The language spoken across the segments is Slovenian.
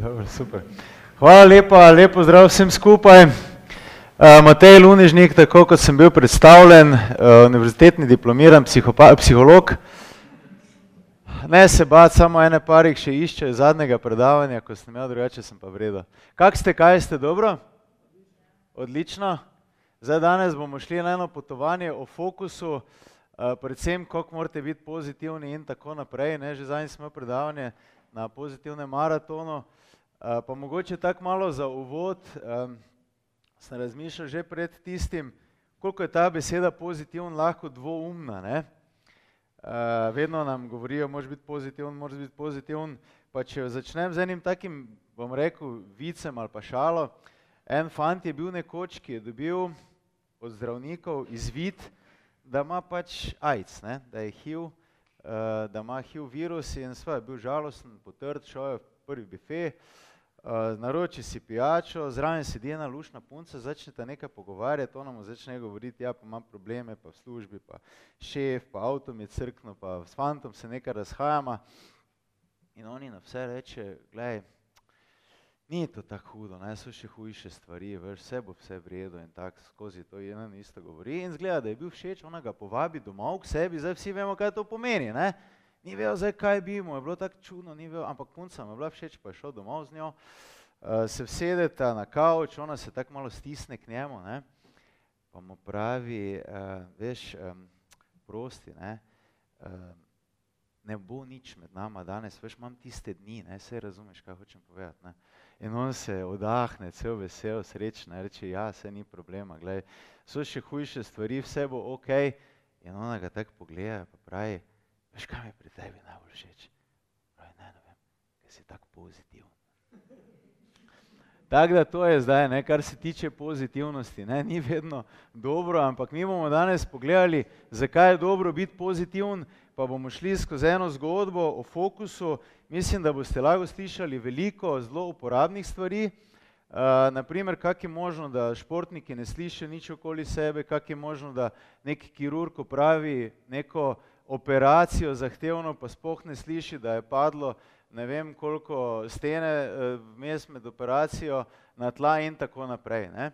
Dobro, super. Hvala lepa, lepo zdrav vsem skupaj. Uh, Matej Lunižnik, tako kot sem bil predstavljen, uh, univerzitetni diplomiran psiholog. Ne se bati, samo ene parik še iščejo zadnjega predavanja, ko sem imel drugače, sem pa vredo. Kak ste, kaj ste, dobro? Odlično. Zdaj danes bomo šli na eno potovanje o fokusu, uh, predvsem koliko morate biti pozitivni in tako naprej. Ne? Že zadnji smo predavanje na pozitivnem maratonu. Uh, pa mogoče tako malo za uvod, um, sem razmišljal že pred tistim, koliko je ta beseda pozitivna lahko dvoumna. Ne? Uh, vedno nam govorijo, moraš biti pozitiven, moraš biti pozitiven. Pa če začnem z enim takim, bom rekel, vicem ali pa šalo, en fant je bil nekoč, ki je dobil od zdravnikov izvid, da ima pač AIDS, ne? da je HIV, uh, da ima HIV virus in sva je bil žalosten, potrd, šel je v prvi bife, uh, naroči si pijačo, zraven sedi ena lušna punca, začnete nekaj pogovarjati, ona mu začne govoriti, ja pa imam probleme, pa v službi, pa šef, pa avto mi je crkno, pa s fantom se nekaj razhajama. In oni na vse reče, gledaj, ni to tako hudo, ne, so še hujše stvari, veš, vse bo vse v redu in tako skozi to eno in isto govori. In zgleda, da je bil všeč, ona ga povabi domov k sebi, zdaj vsi vemo, kaj to pomeni, ne. Ni vedel, zdaj kaj bi mu, je bilo tako čudno, ni vedel, ampak punca mu je bila všeč, pa je šel domov z njo, uh, se vsedeta na kavč, ona se tako malo stisne k njemu, ne, pa mu pravi, uh, veš, um, prosti, ne, uh, ne bo nič med nama danes, veš, imam tiste dni, ne, sej razumeš, kaj hočem povedati, ne. In on se odahne, cel vesel, srečen, reče, ja, se ni problema, gledaj, so še hujše stvari, vse bo ok. In ona ga tako pogleda, pa pravi, veš, kaj mi pri tebi najbolj všeč? Pravi, ne, ne vem, ker si tako pozitiven. Tako da to je zdaj, ne, kar se tiče pozitivnosti, ne, ni vedno dobro, ampak mi bomo danes pogledali, zakaj je dobro biti pozitiven, pa bomo šli skozi eno zgodbo o fokusu. Mislim, da boste lahko slišali veliko zelo uporabnih stvari. Uh, naprimer, kako je možno, da športniki ne slišijo nič okoli sebe, kako je možno, da nek kirurg opravi neko operacijo zahtevno, pa spoh ne sliši, da je padlo ne vem koliko stene vmes med operacijo na tla in tako naprej. Ne.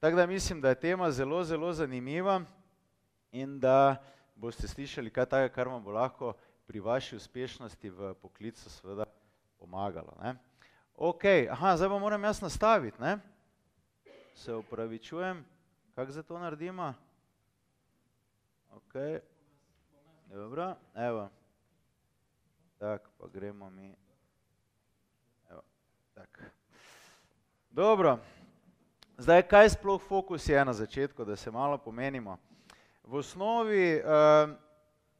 Tako da mislim, da je tema zelo, zelo zanimiva in da boste slišali kaj takega, kar vam bo lahko pri vaši uspešnosti v poklicu seveda pomagalo. Ne. Ok, aha, zdaj pa moram jaz nastaviti, ne. Se upravičujem, kako za to naredimo? Ok, dobro, evo. Tako, pa gremo mi. Evo, tako. Dobro, zdaj kaj sploh fokus je na začetku, da se malo pomenimo. V osnovi, eh,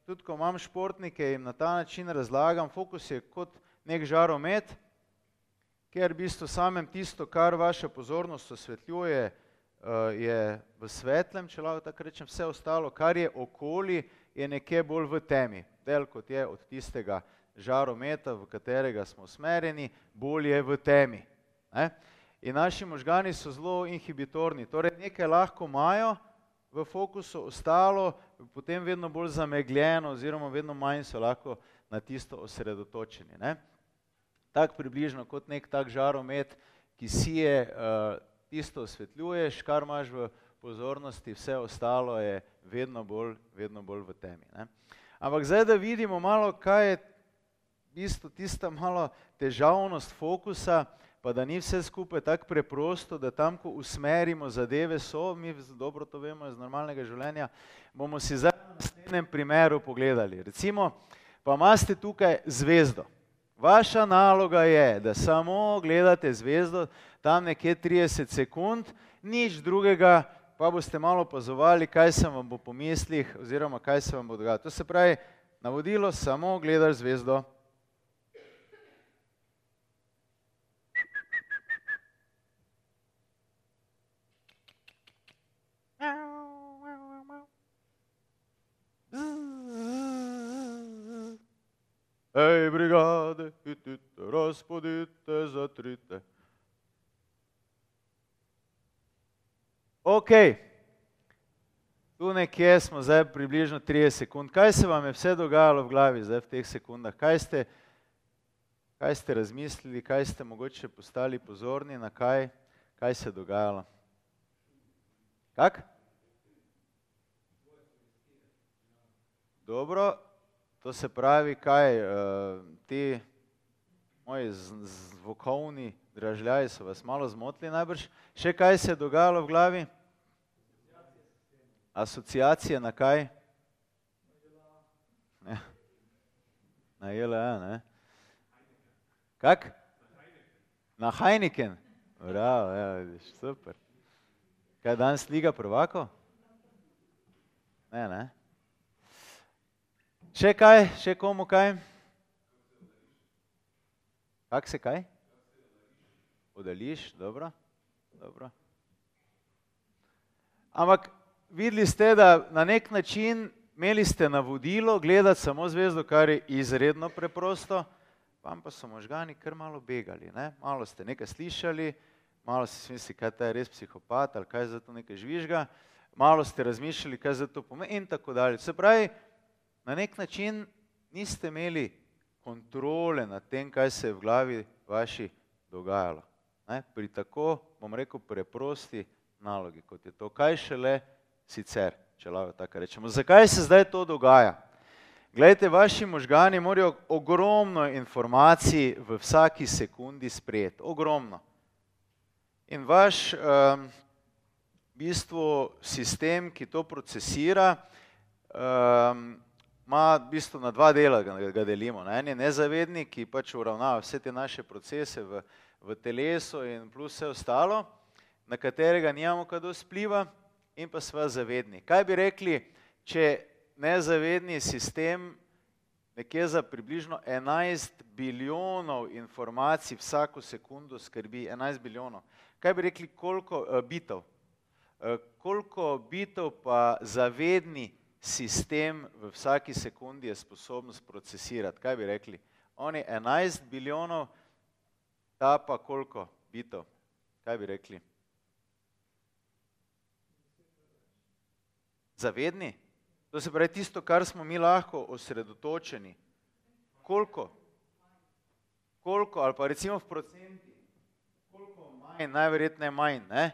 tudi ko imam športnike in na ta način razlagam, fokus je kot nek žaromet, ker v bistvu samem tisto, kar vaša pozornost osvetljuje, eh, je v svetlem, če lahko tako rečem, vse ostalo, kar je okoli, je nekje bolj v temi. Del kot je od tistega žarometa, v katerega smo usmerjeni, bolj je v temi. Ne? In naši možgani so zelo inhibitorni, torej nekaj lahko imajo v fokusu, ostalo potem vedno bolj zamegljeno oziroma vedno manj so lahko na tisto osredotočeni. Ne? Tak približno kot nek tak žaromet, ki si je uh, tisto osvetljuješ, kar imaš v pozornosti, vse ostalo je vedno bolj, vedno bolj v temi. Ne? Ampak zdaj, da vidimo malo, kaj je isto tista malo težavnost fokusa, pa da ni vse skupaj tako preprosto, da tam, ko usmerimo zadeve, so, mi dobro to vemo iz normalnega življenja, bomo si zdaj na naslednjem primeru pogledali. Recimo, pa imate tukaj zvezdo. Vaša naloga je, da samo gledate zvezdo, tam nekje 30 sekund, nič drugega, pa boste malo opazovali, kaj se vam bo po mislih oziroma kaj se vam bo dogajalo. To se pravi, navodilo, samo gledaš zvezdo. Ej, brigade, hitite, razpodite, zatrite. Ok, tu nekje smo zdaj približno 30 sekund. Kaj se vam je vse dogajalo v glavi zdaj v teh sekundah? Kaj ste kaj ste razmislili, kaj ste mogoče postali pozorni, na kaj, kaj se je dogajalo. Kak? Dobro, to se pravi, kaj uh, ti moji zvokovni dražljaji so vas malo zmotili najbrž. Še kaj se je dogajalo v glavi? Asociacije na kaj? Ne. Na JLA, ne? Kak? Na Heineken. Bravo, ja, vidiš, super. Kaj danes liga prvako? Ne, ne. Še kaj, še komu kaj? Kak se kaj? Odališ, dobro, dobro. Ampak videli ste, da na nek način imeli ste navodilo gledati samo zvezdo, kar je izredno preprosto, vam pa so možgani kar malo begali, ne? malo ste nekaj slišali, malo ste si mislili, kaj ta je res psihopat ali kaj za to nekaj žvižga, malo ste razmišljali, kaj za to pomeni in tako dalje. Se pravi, na nek način niste imeli kontrole nad tem, kaj se je v glavi vaši dogajalo. Ne? Pri tako, bom rekel, preprosti nalogi, kot je to, kaj šele sicer, če lahko tako rečemo. Zakaj se zdaj to dogaja? Glejte, vaši možgani morajo ogromno informacij v vsaki sekundi sprejeti, ogromno. In vaš um, v bistvu sistem, ki to procesira, um, ima v bistvu na dva dela, ga, delimo. Na en je nezavedni, ki pač uravnava vse te naše procese v, v telesu in plus vse ostalo, na katerega nimamo kaj dosti vpliva in pa sva zavedni. Kaj bi rekli, če nezavedni sistem nekje za približno 11 bilijonov informacij vsako sekundo skrbi, 11 bilijonov. Kaj bi rekli, koliko uh, bitov? Uh, koliko bitov pa zavedni sistem v vsaki sekundi je sposoben procesirati? Kaj bi rekli? Oni 11 bilijonov, ta pa koliko bitov? Kaj bi rekli? Zavedni? To se pravi tisto, kar smo mi lahko osredotočeni. Koliko? Koliko, ali pa recimo v procenti, koliko manj, najverjetneje manj, ne?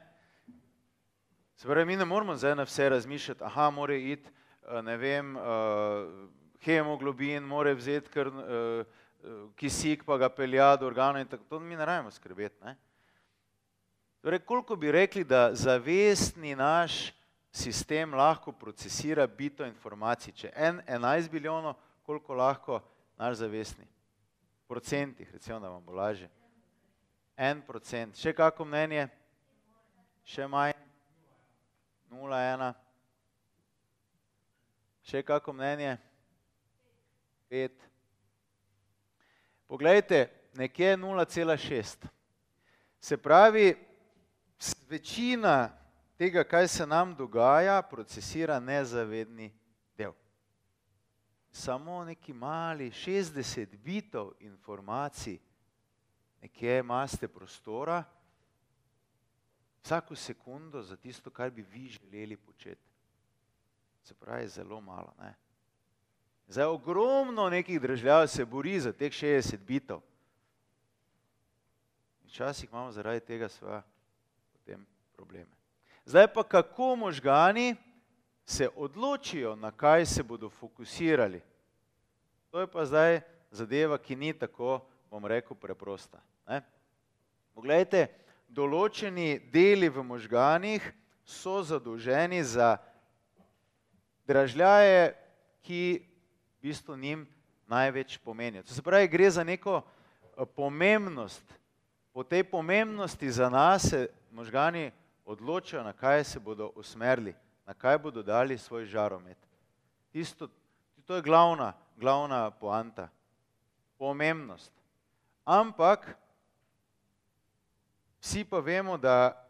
Se pravi, mi ne moramo zdaj na vse razmišljati, aha, mora iti, eh, ne vem, uh, hemoglobin, mora vzeti kar uh, kisik, pa ga pelja do organov in tako, to mi ne rajmo skrbeti, ne? Torej, koliko bi rekli, da zavestni naš sistem lahko procesira bito informacij. Če en 11 bilijonov, koliko lahko naš zavestni? Procentih, recimo, da vam bo lažje. En procent. Še kako mnenje? Še manj? 0,1. Še kako mnenje? 5. Poglejte, nekje 0,6. Se pravi, večina tega, kaj se nam dogaja, procesira nezavedni del. Samo neki mali 60 bitov informacij, nekje imate prostora, vsako sekundo za tisto, kar bi vi želeli početi. Se pravi, zelo malo. Ne? Zdaj, ogromno nekih držav se bori za teh 60 bitov. Včasih imamo zaradi tega svoje probleme. Zdaj pa kako možgani se odločijo, na kaj se bodo fokusirali. To je pa zdaj zadeva, ki ni tako, bom rekel, preprosta. Ne? Poglejte, določeni deli v možganih so zadolženi za dražljaje, ki v bistvu njim največ pomenijo. To se pravi, gre za neko eh, pomembnost. Po tej pomembnosti za nas se možgani odločajo, na kaj se bodo usmerili, na kaj bodo dali svoj žaromet. Tisto, to je glavna, glavna poanta, pomembnost. Ampak vsi pa vemo, da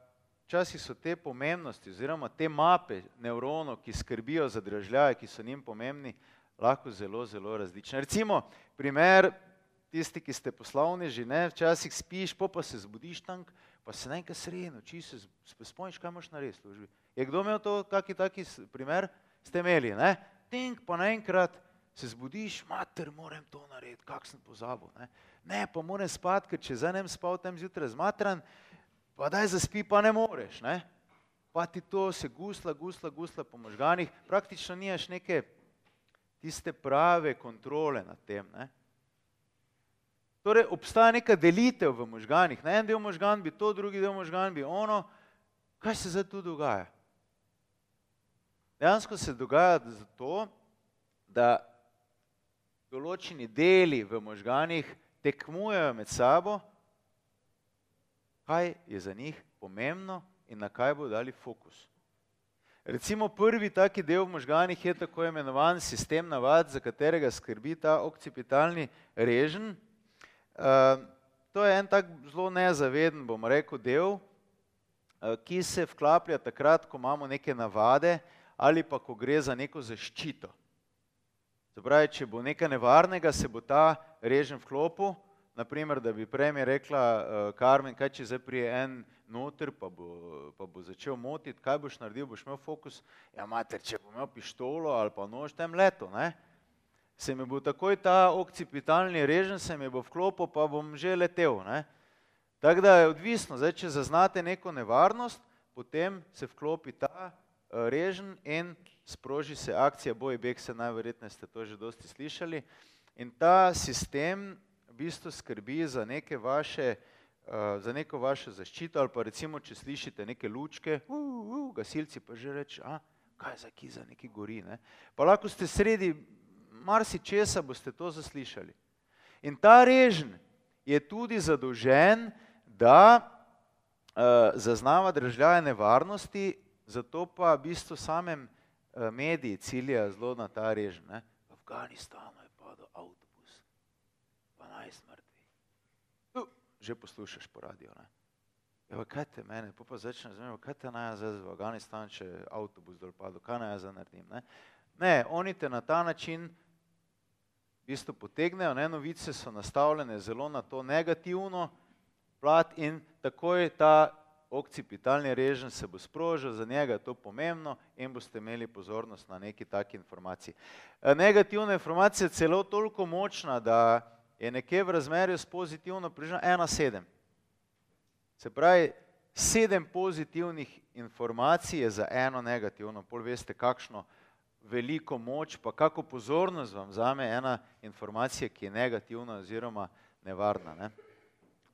včasih so te pomembnosti oziroma te mape nevronov, ki skrbijo za državljane, ki so njim pomembni, lahko zelo, zelo različne. Recimo, primer, tisti, ki ste poslovni, že ne, včasih spiš, pa se zbudiš tam, pa se nekaj sredi, či se spomniš, kaj moš narediti v službi. Je kdo imel to, kaki taki primer? Ste imeli, ne? Tink, pa naenkrat se zbudiš, mater, moram to narediti, kak sem pozabil, ne? ne, pa moram spati, ker če zdaj ne spal tam zjutraj zmatran, pa daj zaspi, pa ne moreš. Ne? Pa ti to se gusla, gusla, gusla po možganih, praktično nimaš neke tiste prave kontrole nad tem. Ne? Torej, obstaja neka delitev v možganih. Na en del možgan bi to, drugi del možgan bi ono. Kaj se zdaj tu dogaja? Dejansko se dogaja zato, da določeni deli v možganih tekmujejo med sabo, kaj je za njih pomembno in na kaj bodo dali fokus. Recimo prvi taki del v možganih je tako imenovan sistem navad, za katerega skrbi ta okcipitalni režen. Uh, to je en tak zelo nezaveden, bom rekel, del, uh, ki se vklaplja takrat, ko imamo neke navade ali pa ko gre za neko zaščito. Zapravi, če bo nekaj nevarnega, se bo ta režen vklopil, naprimer, da bi prej mi rekla, uh, Karmen, kaj če zdaj prije en noter, pa bo, pa bo začel motiti, kaj boš naredil, boš imel fokus, ja mater, če bo imel pištolo ali pa nož tem leto, ne? Se mi bo takoj ta okcipitalni režen, se mi bo vklopil, pa bom že letel. Ne? Tako da je odvisno, zdaj, če zaznate neko nevarnost, potem se vklopi ta režen in sproži se akcija boj beg, se najverjetneje ste to že dosti slišali. In ta sistem v bistvu skrbi za neke vaše, uh, za neko vašo zaščito ali pa recimo, če slišite neke lučke, uh, uh, gasilci pa že reče, a kaj za ki za neki gori. Ne? Pa lahko ste sredi marsi česa, boste to zaslišali. In ta režen je tudi zadolžen, da uh, zaznava državljane nevarnosti zato pa v bistvu samem eh, mediji ciljajo zelo na ta rež. Ne? V Afganistanu je padel avtobus, 12 mrtvih. Uh, že poslušaš po radio. Ne? Ja, kaj te mene, pa pa začne zanimati, kaj te naj zdaj v Afganistanu, če avtobus dol padel, kaj naj zdaj naredim. Ne? ne, oni te na ta način v bistvu potegnejo, ne, novice so nastavljene zelo na to negativno plat in takoj ta okcipitalni režen se bo sprožil, za njega je to pomembno in boste imeli pozornost na neki taki informaciji. E, negativna informacija je celo toliko močna, da je nekje v razmerju s pozitivno približno 1,7. Se pravi, sedem pozitivnih informacij je za eno negativno, pol veste, kakšno veliko moč, pa kako pozornost vam zame ena informacija, ki je negativna oziroma nevarna. Ne?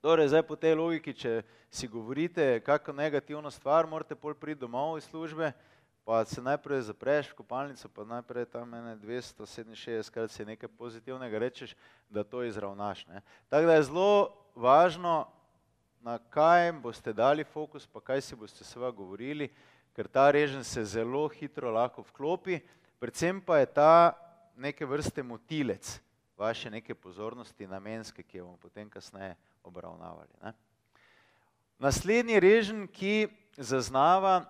Torej, zdaj po tej logiki, če si govorite kakšno negativno stvar, morate pol priti domov iz službe, pa se najprej zapreš v kopalnico, pa najprej tam ene 267, krat si nekaj pozitivnega rečeš, da to izravnaš. Ne. Tako da je zelo važno, na kaj boste dali fokus, pa kaj si boste seva govorili, ker ta režen se zelo hitro lahko vklopi, predvsem pa je ta neke vrste motilec vaše neke pozornosti namenske, ki jo bomo potem kasneje obravnavali. Ne? Naslednji režen, ki zaznava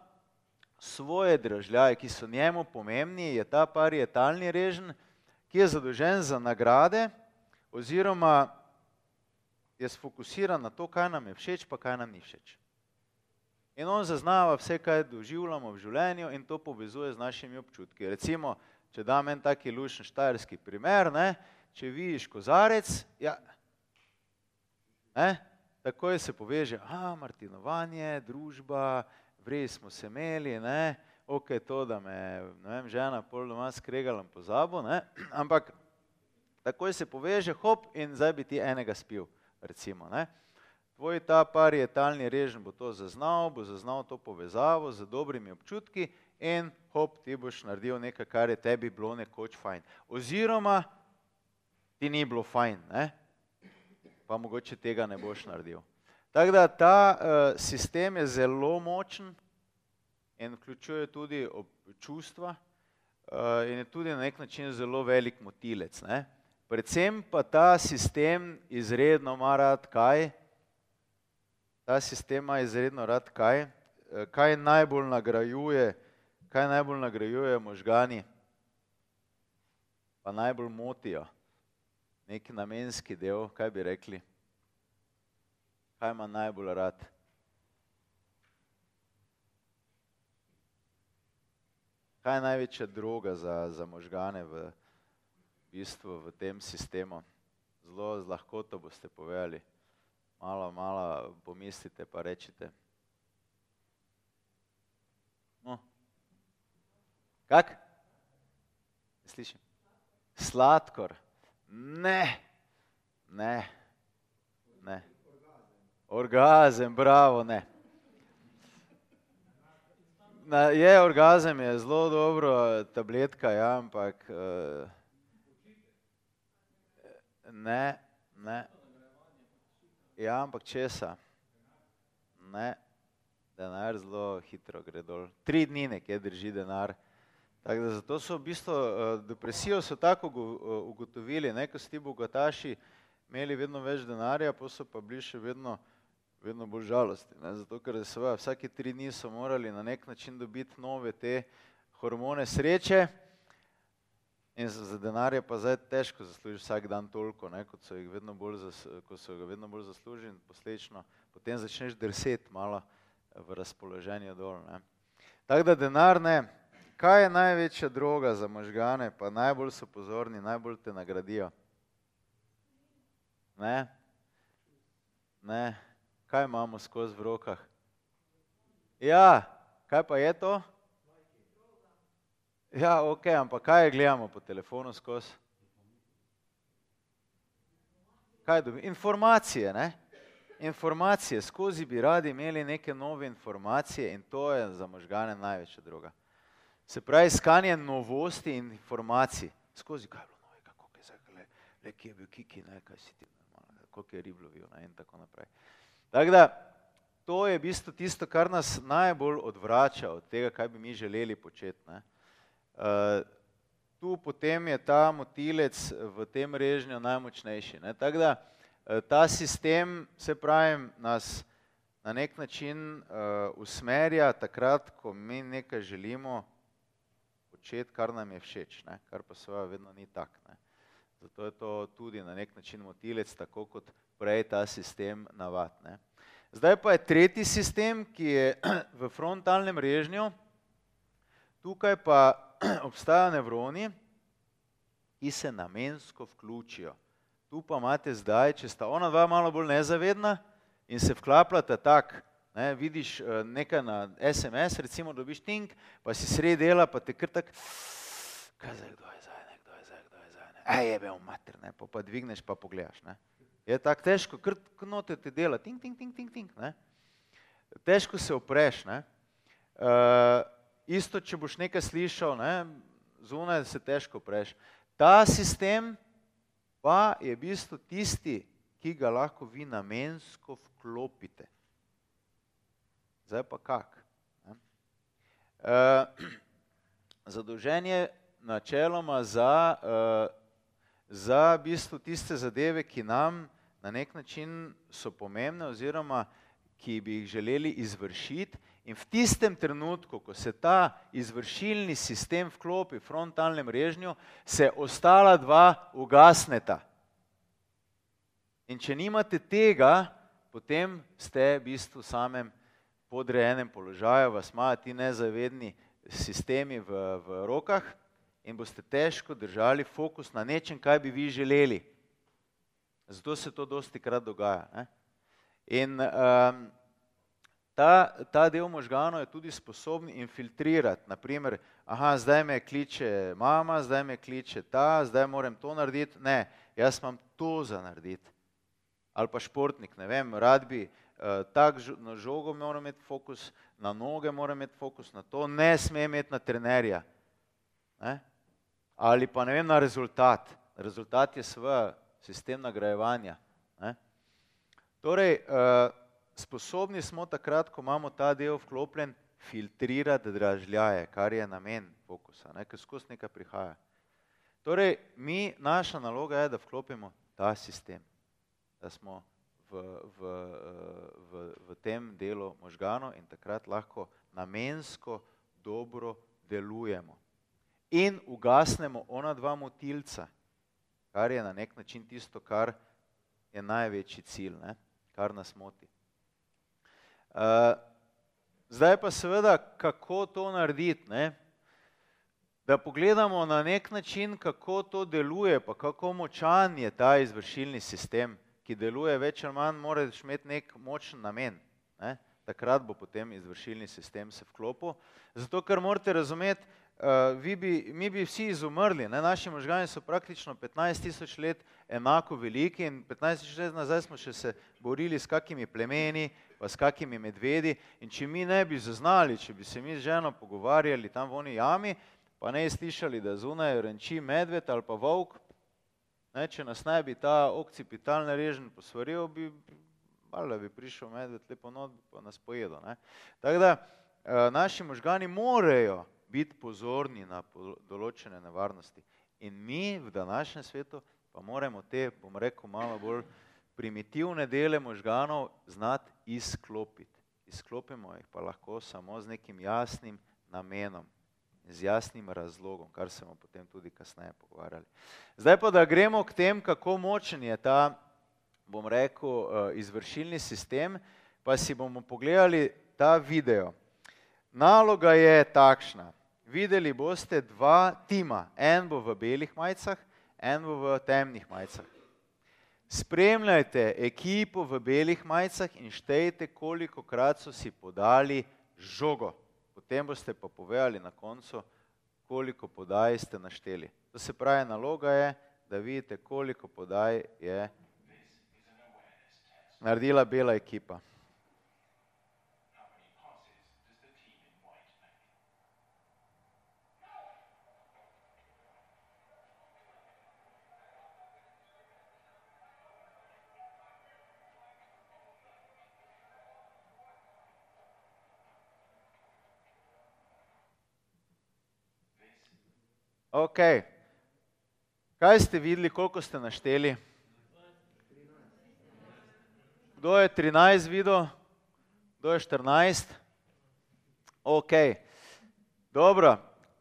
svoje državljaje, ki so njemu pomembni, je ta parietalni režen, ki je zadolžen za nagrade oziroma je sfokusiran na to, kaj nam je všeč, pa kaj nam ni všeč. In on zaznava vse, kaj doživljamo v življenju in to povezuje z našimi občutki. Recimo, če dam en taki lušen štajerski primer, ne, če vidiš kozarec, ja, Ne? Takoj se poveže, a Martinovanje, družba, vrej smo se imeli, ne? ok, to, da me vem, žena pol doma skregala po zabo, ne? ampak takoj se poveže, hop, in zdaj bi ti enega spil, recimo. Ne? Tvoj ta parietalni režim bo to zaznal, bo zaznal to povezavo z dobrimi občutki in hop, ti boš naredil nekaj, kar je tebi bilo nekoč fajn. Oziroma, ti ni bilo fajn, ne? pa mogoče tega ne boš naredil. Tako da ta uh, sistem je zelo močen in vključuje tudi čustva uh, in je tudi na nek način zelo velik motilec. Ne? Predvsem pa ta sistem izredno ima rad kaj? Ta sistem ima izredno rad kaj? Uh, kaj najbolj nagrajuje, kaj najbolj nagrajuje možgani, pa najbolj motijo? neki namenski del, kaj bi rekli, kaj ima najbolj rad. Kaj je največja droga za, za možgane v bistvu v tem sistemu? zelo z lahkoto boste povedali. Malo, malo pomislite, pa rečete. No. Kak? Slišim. Sladkor. Ne, ne, ne. Orgazem, bravo, ne. Na, je, orgazem je zelo dobro, tabletka, ja, ampak uh, ne, ne. Ja, ampak česa? Ne, denar zelo hitro gre dol. Tri dni nekje drži denar. Tako da zato so v bistvu uh, depresijo so tako ugotovili, ne, ko so ti bogataši imeli vedno več denarja, pa so pa bili še vedno, vedno bolj žalosti. Ne, zato ker seveda vsake tri dni so morali na nek način dobiti nove te hormone sreče in za denarje pa zdaj težko zaslužiš vsak dan toliko, ne, kot so vedno bolj, zas, ko so ga vedno bolj zaslužili in posledično potem začneš drseti malo v razpoloženju dol. Ne. Tako da denar ne, Kaj je največja droga za možgane, pa najbolj so pozorni, najbolj te nagradijo? Ne? Ne? Kaj imamo skozi v rokah? Ja, kaj pa je to? Ja, ok, ampak kaj gledamo po telefonu skozi? Kaj dobi? Informacije, ne? Informacije, skozi bi radi imeli neke nove informacije in to je za možgane največja droga. Se pravi, iskanje novosti in informacij skozi kaj je bilo novega, kako je zdaj, le, kje je bil kiki, ne, kaj si ti normalno, koliko je rib lovil ne, in tako naprej. Tako da, to je v bistvu tisto, kar nas najbolj odvrača od tega, kaj bi mi želeli početi. Ne. Uh, tu potem je ta motilec v tem režnju najmočnejši. Ne. Tako da, uh, ta sistem, se pravim, nas na nek način uh, usmerja takrat, ko mi nekaj želimo, početi, kar nam je všeč, ne? kar pa seveda vedno ni tak. Ne? Zato je to tudi na nek način motilec, tako kot prej ta sistem navad. Ne? Zdaj pa je tretji sistem, ki je v frontalnem režnju. Tukaj pa obstajajo nevroni, ki se namensko vključijo. Tu pa imate zdaj, če sta ona dva malo bolj nezavedna in se vklapljata tako, Ne, vidiš eh, nekaj na SMS, recimo dobiš ting, pa si sredi dela, pa te kar tak, kaj zdaj, kdo je zdaj, ne, kdo je zdaj, kdo je zdaj, ne, ej, je bil mater, ne, pa, pa dvigneš, pa pogledaš, ne. Je tako težko, kar note te dela, ting, ting, ting, ting, ting, ne. Težko se opreš, ne. Uh, isto, če boš nekaj slišal, ne, zunaj se težko opreš. Ta sistem pa je v bistvu tisti, ki ga lahko vi namensko vklopite. Zdaj pa kak? Uh, zadolžen je načeloma za, uh, za bistvo tiste zadeve, ki nam na nek način so pomembne oziroma ki bi jih želeli izvršiti in v tistem trenutku, ko se ta izvršilni sistem vklopi v frontalnem režnju, se ostala dva ugasneta. In če nimate tega, potem ste v bistvu samem podrejenem položaju, vas imajo ti nezavedni sistemi v, v rokah in boste težko držali fokus na nečem, kaj bi vi želeli. Zato se to dosti krat dogaja. Ne? In um, ta, ta del možganov je tudi sposoben infiltrirati. Naprimer, aha, zdaj me kliče mama, zdaj me kliče ta, zdaj moram to narediti. Ne, jaz imam to za narediti. Ali pa športnik, ne vem, rad bi Eh, tak na žogo mora imeti fokus, na noge mora imeti fokus, na to ne sme imeti na trenerja. Ne? Ali pa ne vem na rezultat. Rezultat je svoj sistem nagrajevanja. Ne? Torej, uh, sposobni smo takrat, ko imamo ta del vklopljen, filtrirati dražljaje, kar je namen fokusa, ne? ker skozi nekaj prihaja. Torej, mi, naša naloga je, da vklopimo ta sistem, da smo v, v, v, v tem delu možganov in takrat lahko namensko dobro delujemo. In ugasnemo ona dva motilca, kar je na nek način tisto, kar je največji cilj, ne? kar nas moti. Uh, zdaj pa seveda, kako to narediti, ne? da pogledamo na nek način, kako to deluje, pa kako močan je ta izvršilni sistem, ki deluje več ali manj, moraš imeti nek močen namen. Ne? Takrat bo potem izvršilni sistem se vklopil. Zato, ker morate razumeti, uh, bi, mi bi vsi izumrli, ne? naši možgani so praktično 15 tisoč let enako veliki in 15 tisoč let nazaj smo še se borili s kakimi plemeni, pa s kakimi medvedi in če mi ne bi zaznali, če bi se mi z ženo pogovarjali tam v oni jami, pa ne slišali, da zunaj renči medved ali pa volk, ne? če nas ne bi ta okcipitalni režen posvaril, bi, ali bi prišel medved lepo not, pa nas pojedel. Tako da, uh, naši možgani morejo biti pozorni na določene nevarnosti. In mi v današnjem svetu pa moramo te, bom rekel, malo bolj primitivne dele možganov znati izklopiti. Izklopimo jih pa lahko samo z nekim jasnim namenom, z jasnim razlogom, kar se bomo potem tudi kasneje pogovarjali. Zdaj pa, da gremo k tem, kako močen je ta, bom rekel, eh, izvršilni sistem, pa si bomo pogledali ta video. Naloga je takšna videli boste dva tima, en bo v belih majicah, en bo v temnih majicah. Spremljajte ekipo v belih majicah in štejte, koliko krat so si podali žogo. Potem boste pa povedali na koncu, koliko podaj ste našteli. To se pravi, naloga je, da vidite, koliko podaj je naredila bela ekipa. Ok. Kaj ste videli, koliko ste našteli? Kdo je 13 videl? Kdo je 14? Ok. Dobro.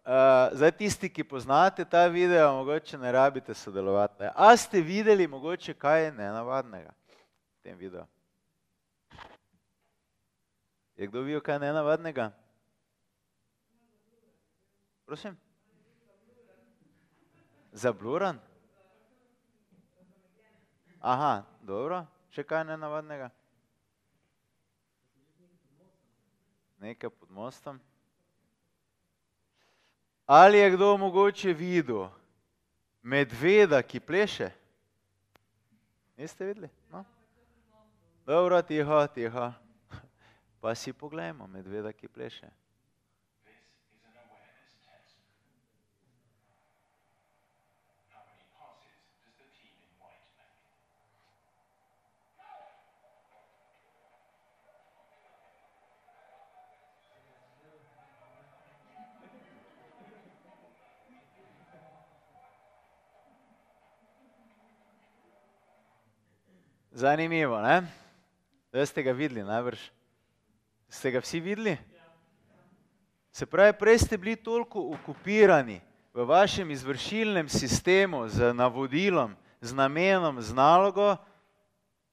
Uh, zdaj tisti, ki poznate ta video, mogoče ne rabite sodelovati. A ste videli mogoče kaj nenavadnega v tem videu? Je kdo videl kaj nenavadnega? Prosim? Zabluran? Aha, dobro. Še kaj nenavadnega? Nekaj pod mostom. Ali je kdo mogoče videl medveda, ki pleše? Niste videli? No? Dobro, tiho, tiho. Pa si pogledajmo medveda, ki pleše. Zanimivo, ne? Da ste ga videli, najbrž. Ste ga vsi videli? Se pravi, prej ste bili toliko okupirani v vašem izvršilnem sistemu z navodilom, z namenom, z nalogo,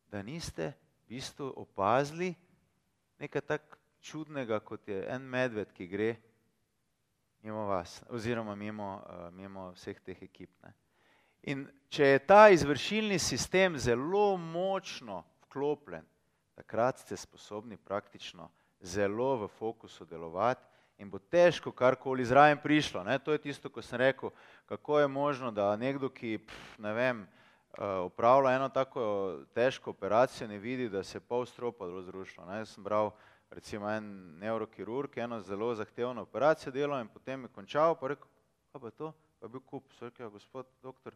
da niste v bistvu opazili nekaj tako čudnega, kot je en medved, ki gre mimo vas, oziroma mimo, uh, mimo vseh teh ekip. Ne? In če je ta izvršilni sistem zelo močno vklopljen, takrat ste sposobni praktično zelo v fokusu delovati in bo težko karkoli zraven prišlo. Ne? To je tisto, ko sem rekel, kako je možno, da nekdo, ki pf, ne vem, upravlja eh, eno tako težko operacijo, ne vidi, da se pol stropa zrušilo. Jaz sem bral recimo en neurokirurg, eno zelo zahtevno operacijo delal in potem je končal, pa rekel, kaj pa je to? Pa je bil kup, so rekel, ja, gospod doktor,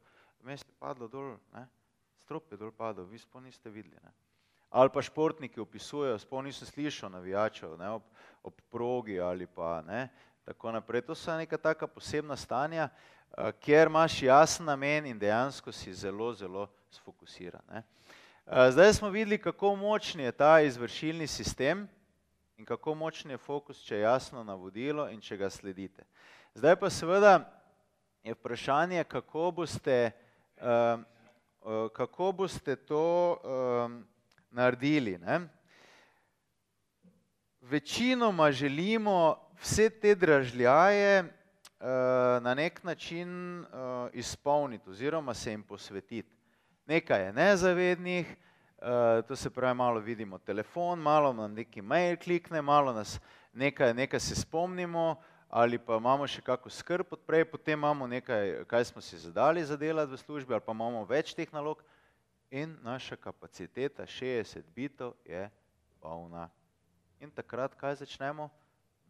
je padlo dol, ne? strop je dol padel, vi sploh niste videli. Ne? Ali pa športniki opisujejo, sploh nisem slišal navijačev ne? ob, ob progi ali pa ne. Tako naprej. To so neka taka posebna stanja, uh, kjer imaš jasen namen in dejansko si zelo, zelo sfokusiran. Ne? Uh, zdaj smo videli, kako močni je ta izvršilni sistem in kako močni je fokus, če je jasno navodilo in če ga sledite. Zdaj pa seveda je vprašanje, kako boste uh, kako boste to um, naredili. Ne? Večinoma želimo vse te dražljaje na nek način uh, izpolniti oziroma se jim posvetiti. Nekaj je nezavednih, uh, to se pravi, malo vidimo telefon, malo nam neki mail klikne, malo nas nekaj, nekaj se spomnimo ali pa imamo še kako skrb odprej, potem imamo nekaj, kaj smo si zadali za delati v službi ali pa imamo več teh nalog in naša kapaciteta 60 bitov je polna. In takrat kaj začnemo?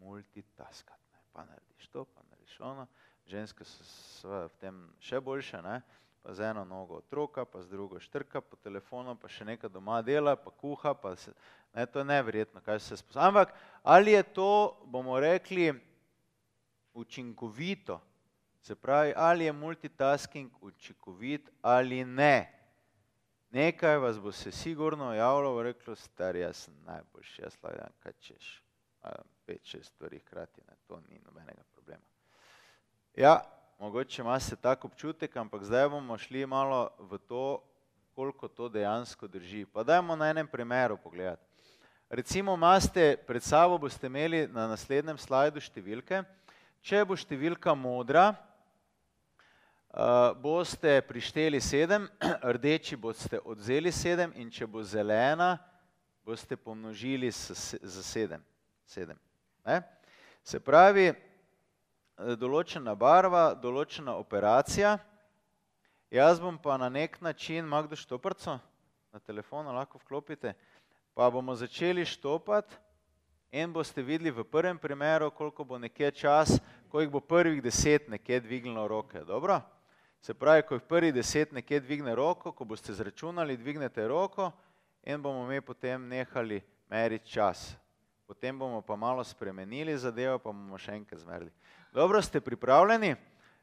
Multitaskati. Pa narediš to, pa narediš ono. Ženske so v tem še boljše, ne? pa z eno nogo otroka, pa z drugo štrka po telefonu, pa še nekaj doma dela, pa kuha, pa se, ne, to je neverjetno, kaj se sposobno. Ampak ali je to, bomo rekli, učinkovito, se pravi, ali je multitasking učinkovit ali ne. Nekaj vas bo se sigurno javilo, reklo, star, jaz sem najboljši, jaz lahko kaj češ, pet, šest stvari hkrati, ne, to ni nobenega problema. Ja, mogoče imate tak občutek, ampak zdaj bomo šli malo v to, koliko to dejansko drži. Pa dajmo na enem primeru pogledati. Recimo imate pred sabo, boste imeli na naslednjem slajdu številke, če bo številka modra, Uh, boste prišteli sedem, rdeči boste odzeli sedem in če bo zelena, boste pomnožili za sedem. sedem Se pravi, eh, določena barva, določena operacija, jaz bom pa na nek način, ima kdo štoprco na telefonu, lahko vklopite, pa bomo začeli štopati in boste videli v prvem primeru, koliko bo nekje čas, koliko bo prvih deset nekje dvignilo roke. Dobro? Se pravi, ko je prvi deset nekje dvigne roko, ko boste zračunali, dvignete roko in bomo mi potem nehali meriti čas. Potem bomo pa malo spremenili zadevo, pa bomo še enkrat zmerili. Dobro, ste pripravljeni?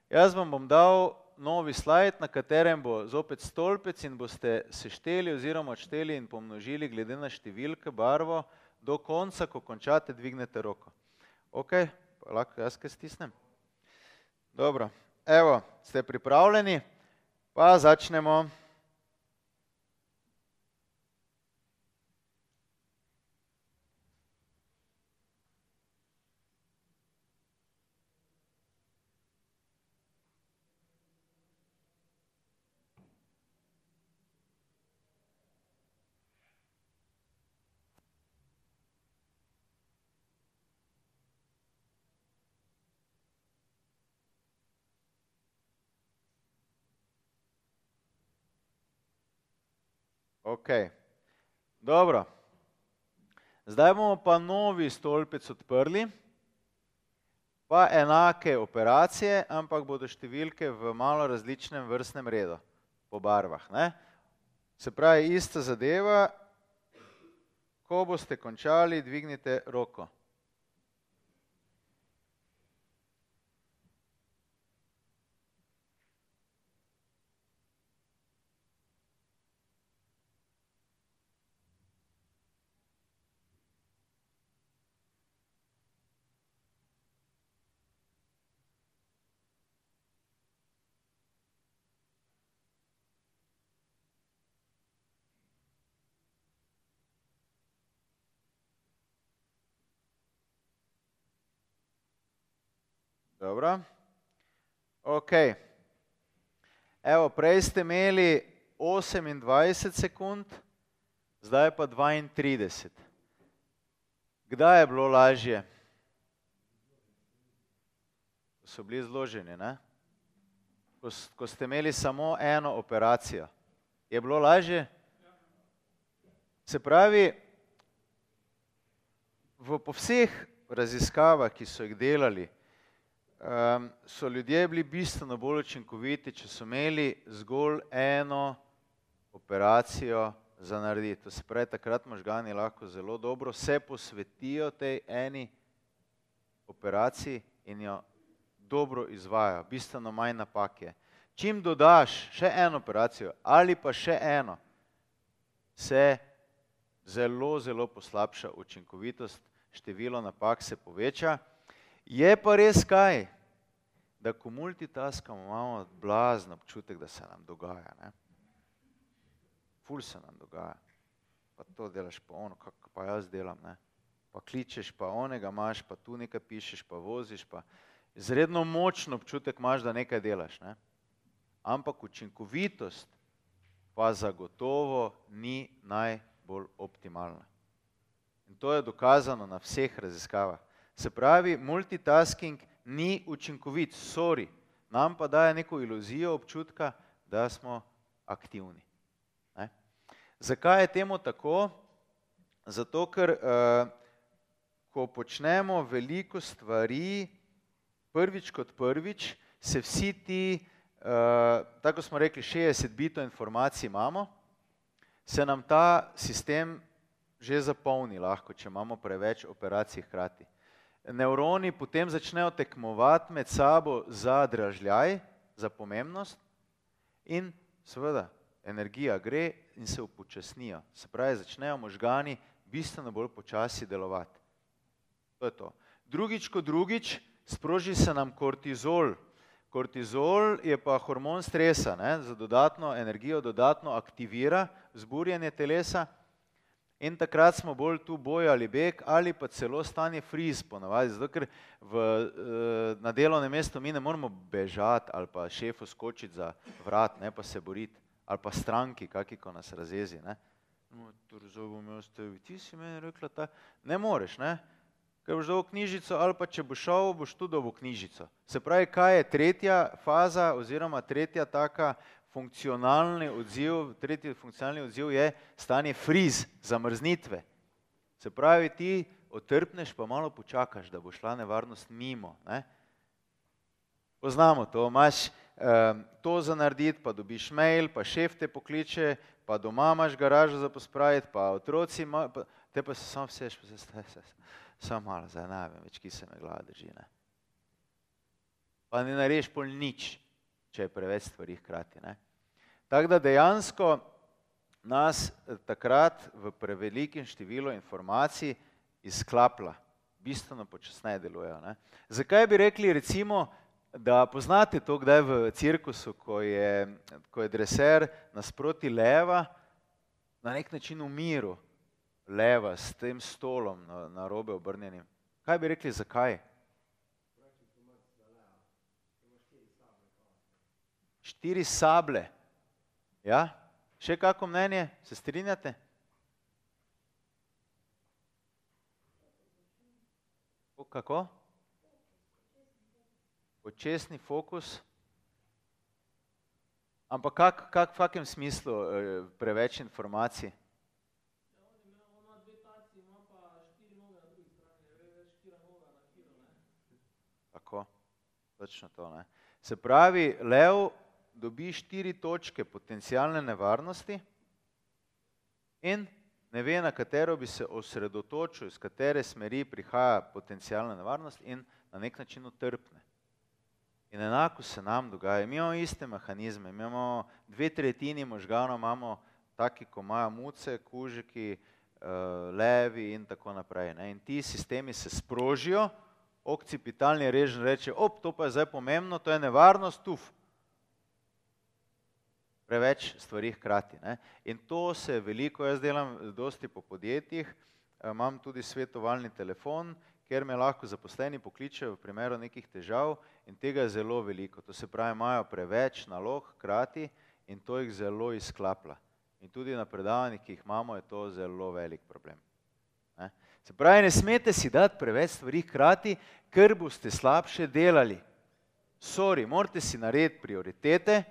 Jaz vam bom dal novi slajd, na katerem bo zopet stolpec in boste sešteli oziroma odšteli in pomnožili glede na številke, barvo, do konca, ko končate, dvignete roko. Ok, lahko jaz kaj stisnem? Dobro. Evo, ste pripravljeni? Pa začnemo. Ok, dobro. Zdaj bomo pa novi stolpec odprli, pa enake operacije, ampak bodo številke v malo različnem vrstnem redu, po barvah. Ne? Se pravi, ista zadeva, ko boste končali, dvignite roko. Dobro. Ok. Evo, prej ste imeli 28 sekund, zdaj pa 32. Kdaj je bilo lažje? Ko so bili zloženi, ne? Ko, ko ste imeli samo eno operacijo. Je bilo lažje? Se pravi, v, po vseh raziskavah, ki so jih delali, um, so ljudje bili bistveno bolj učinkoviti, če so imeli zgolj eno operacijo za narediti. To se pravi, takrat možgani lahko zelo dobro se posvetijo tej eni operaciji in jo dobro izvajo, bistveno manj napake. Čim dodaš še eno operacijo ali pa še eno, se zelo, zelo poslabša učinkovitost, število napak se poveča. Je pa res kaj, da ko multitaskamo, imamo blazen občutek, da se nam dogaja. Ne? Ful se nam dogaja. Pa to delaš, pa ono, kako pa jaz delam. Ne? Pa kličeš, pa onega imaš, pa tu nekaj pišeš, pa voziš. Pa... izredno močen občutek imaš, da nekaj delaš. Ne? Ampak učinkovitost pa zagotovo ni najbolj optimalna. In to je dokazano na vseh raziskavah. Se pravi, multitasking ni učinkovit, sorry, nam pa daje neko iluzijo občutka, da smo aktivni. Ne? Zakaj je temu tako? Zato, ker uh, ko počnemo veliko stvari, prvič kot prvič, se vsi ti, uh, tako smo rekli, 60 bitov informacij imamo, se nam ta sistem že zapolni lahko, če imamo preveč operacij hkrati. Neuroni potem začnejo tekmovati med sabo za dražljaj, za pomembnost in seveda energija gre in se upočasnijo. Se pravi, začnejo možgani bistveno bolj počasi delovati. To je to. Drugič kot drugič, sproži se nam kortizol. Kortizol je pa hormon stresa, ne, za dodatno energijo, dodatno aktivira zburjanje telesa in takrat smo bolj tu boj ali beg ali pa celo stanje friz ponavadi, zato ker v, eh, na delovnem mestu mi ne moramo bežati ali pa šefu skočiti za vrat, ne pa se boriti, ali pa stranki, kaki ko nas razjezi. Ne. No, ti si meni rekla, ta, ne moreš, ne ker boš dobil knjižico, ali pa če boš šel, boš tu dobil knjižico. Se pravi, kaj je tretja faza oziroma tretja taka funkcionalni odziv, tretji funkcionalni odziv je stanje friz, zamrznitve. Se pravi, ti otrpneš, pa malo počakaš, da bo šla nevarnost mimo. Ne? Poznamo to, imaš um, to za narediti, pa dobiš mail, pa šef te pokliče, pa doma imaš garažo za pospraviti, pa otroci, ma, pa, te pa se samo vseš, pa se staj, samo malo, zdaj ne vem več, ki se me glava drži. Ne? Pa ne nareš pol nič, če je preveč stvari hkrati. Tako da dejansko nas eh, takrat v prevelikem številu informacij izklapla, bistveno počasneje delujejo. Ne? Zakaj bi rekli recimo, da poznate to, kdaj v cirkusu, ko je, ko je dreser nasproti leva, na nek način v miru, leva s tem stolom na, na robe obrnjenim. Kaj bi rekli, zakaj? Štiri sable. Ja? Še kako mnenje? Se strinjate? Kako? Počesni fokus. Ampak kak, kak v kakem smislu eh, preveč informacij? Točno to. Ne? Se pravi, lev dobi štiri točke potencijalne nevarnosti in ne ve, na katero bi se osredotočil, iz katere smeri prihaja potencijalna nevarnost in na nek način utrpne. In enako se nam dogaja. Mi imamo iste mehanizme, mi imamo dve tretjini možganov, imamo taki, ko imajo muce, kužiki, eh, levi in tako naprej. Ne? In ti sistemi se sprožijo, okcipitalni režim reče, op, to pa je zdaj pomembno, to je nevarnost, tuf. Preveč stvari hkrati. Ne? In to se veliko, jaz delam dosti po podjetjih, eh, imam tudi svetovalni telefon, ker me lahko zaposleni pokličejo v primeru nekih težav in tega je zelo veliko. To se pravi, imajo preveč nalog hkrati in to jih zelo izklapla. In tudi na predavanjih, ki jih imamo, je to zelo velik problem. Se pravi, ne smete si dati preveč stvari hkrati, ker boste slabše delali. Sorry, morate si narediti prioritete.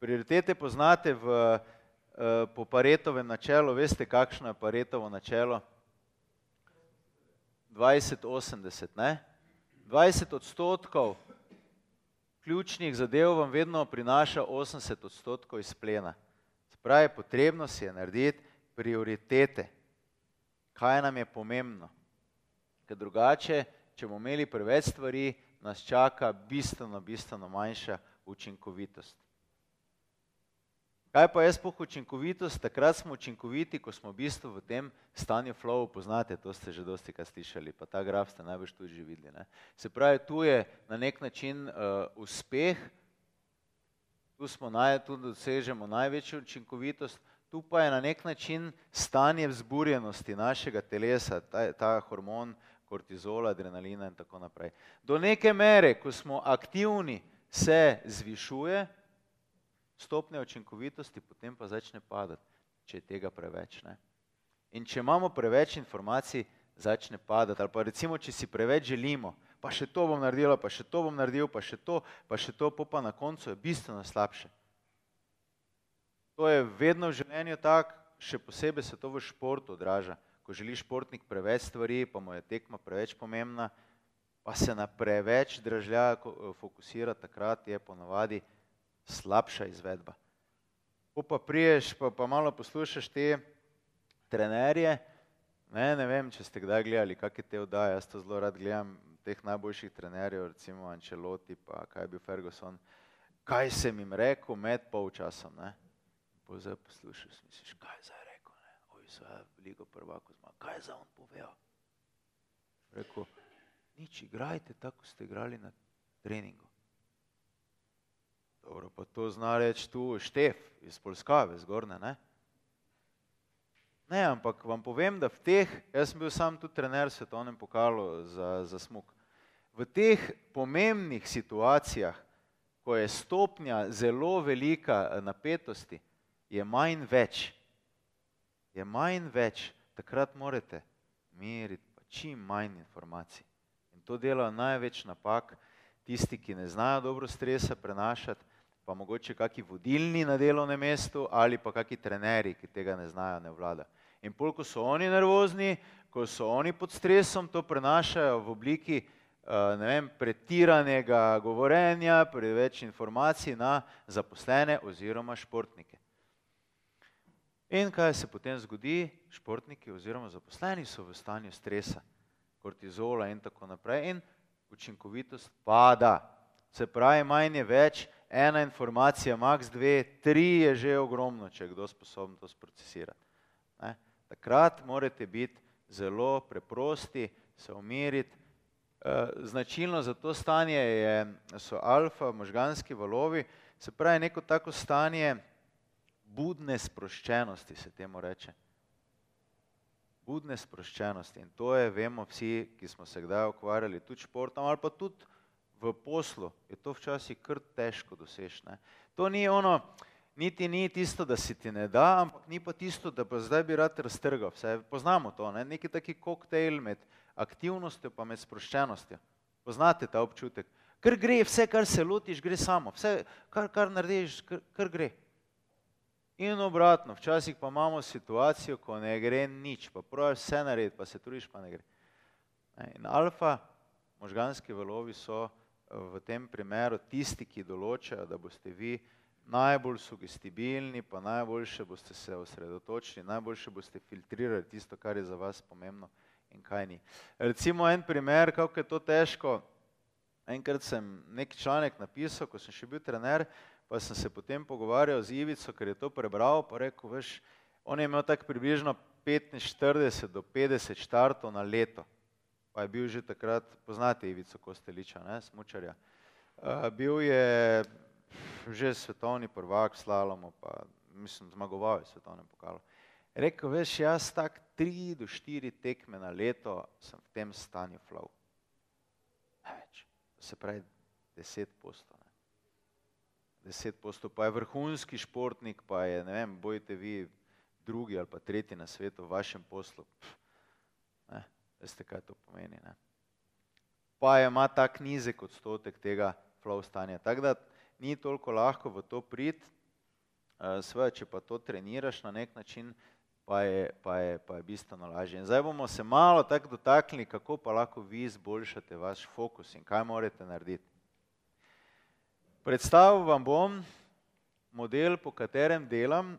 Prioritete poznate v, uh, po Paretovem načelu, veste, kakšno je Paretovo načelo? 20-80, ne? 20 odstotkov ključnih zadev vam vedno prinaša 80 odstotkov izplena. Spravi, potrebno si je narediti prioritete kaj nam je pomembno. Ker drugače, če bomo imeli preveč stvari, nas čaka bistveno, bistveno manjša učinkovitost. Kaj pa je spoh učinkovitost? Takrat smo učinkoviti, ko smo v bistvu v tem stanju flow, poznate, to ste že dosti kaj slišali, pa ta graf ste najbolj tudi že videli. Ne? Se pravi, tu je na nek način uh, uspeh, tu smo naj, tu dosežemo največjo učinkovitost, tu pa je na nek način stanje vzburjenosti našega telesa, ta, ta hormon kortizola, adrenalina in tako naprej. Do neke mere, ko smo aktivni, se zvišuje stopnja učinkovitosti, potem pa začne padati, če je tega preveč. Ne? In če imamo preveč informacij, začne padati. Ali pa recimo, če si preveč želimo, pa še to bom naredila, pa še to bom naredil, pa še to, pa še to, pa na koncu je bistveno slabše. To je vedno v življenju tako, še posebej se to v športu odraža. Ko želi športnik preveč stvari, pa mu je tekma preveč pomembna, pa se na preveč dražlja fokusira, takrat je ponovadi slabša izvedba. Ko pa priješ, pa, pa malo poslušaš te trenerje, ne, ne vem, če ste kdaj gledali, kakšne te vdaje, jaz to zelo rad gledam, teh najboljših trenerjev, recimo Ancelotti, pa kaj je bil Ferguson, kaj sem jim rekel med polčasom, ne. Pa zdaj poslušaš, misliš, kaj je zdaj rekel, ne, oj, zdaj veliko prvako zma, kaj je zdaj on povedal? Rekel, nič, igrajte tako, ste igrali na treningu. Dobro, pa to zna reči tu Štef iz Polskave, zgorne, ne? Ne, ampak vam povem, da v teh, jaz sem bil sam tudi trener svetovnem pokalu za, za smuk, v teh pomembnih situacijah, ko je stopnja zelo velika eh, napetosti, je manj več. Je manj več, takrat morate meriti pa čim manj informacij. In to delajo največ napak tisti, ki ne znajo dobro stresa prenašati, pa mogoče kaki vodilni na delovnem mestu ali pa kaki trenerji, ki tega ne znajo, ne vladajo. In pol, ko so oni nervozni, ko so oni pod stresom, to prenašajo v obliki eh, vem, pretiranega govorenja, preveč informacij na zaposlene oziroma športnike. In kaj se potem zgodi? Športniki oziroma zaposleni so v stanju stresa, kortizola in tako naprej in učinkovitost pada. Se pravi, manj je več, ena informacija, max dve, tri je že ogromno, če je kdo sposoben to sprocesirati. Ne? Takrat morate biti zelo preprosti, se umiriti. Eh, značilno za to stanje je, so alfa, možganski valovi, se pravi neko tako stanje budne sproščenosti, se temu reče. Budne sproščenosti in to je, vemo vsi, ki smo se kdaj ukvarjali tudi športom ali pa tudi v poslu, je to včasih kar težko doseči. To ni ono, niti ni tisto, da si ti ne da, ampak ni pa tisto, da pa zdaj bi rad raztrgal. Vse poznamo to, ne? neki taki koktejl med aktivnostjo pa med sproščenostjo. Poznate ta občutek? Ker gre, vse, kar se lotiš, gre samo. Vse, kar, kar narediš, kar, kar gre. In obratno, včasih pa imamo situacijo, ko ne gre nič, pa praviš vse narediti, pa se trudiš, pa ne gre. In alfa, možganski valovi so v tem primeru tisti, ki določajo, da boste vi najbolj sugestibilni, pa najboljše boste se osredotočili, najboljše boste filtrirali tisto, kar je za vas pomembno in kaj ni. Recimo en primer, kako je to težko. Enkrat sem nek članek napisal, ko sem še bil trener, pa sem se potem pogovarjal z Ivico, ker je to prebral, pa rekel, veš, on je imel tako približno 45 do 50 štartov na leto. Pa je bil že takrat, poznate Ivico Kosteliča, ne, smučarja. Uh, bil je že svetovni prvak slalomu, pa mislim, zmagoval je svetovnem pokalu. Rekel, veš, jaz tak tri do štiri tekme na leto sem v tem stanju flow. Največ. Se pravi deset postov. Ne. Deset postov, pa je vrhunski športnik, pa je, ne vem, bojite vi drugi ali pa tretji na svetu v vašem poslu. Ne, veste, kaj to pomeni. Ne. Pa ima tak nizek odstotek tega flow stanja. Tako da ni toliko lahko v to prid, eh, svoje, če pa to treniraš na nek način, pa je, pa je, pa je bistveno lažje. In zdaj bomo se malo tako dotaknili, kako pa lahko vi izboljšate vaš fokus in kaj morate narediti. Predstavil vam bom model, po katerem delam,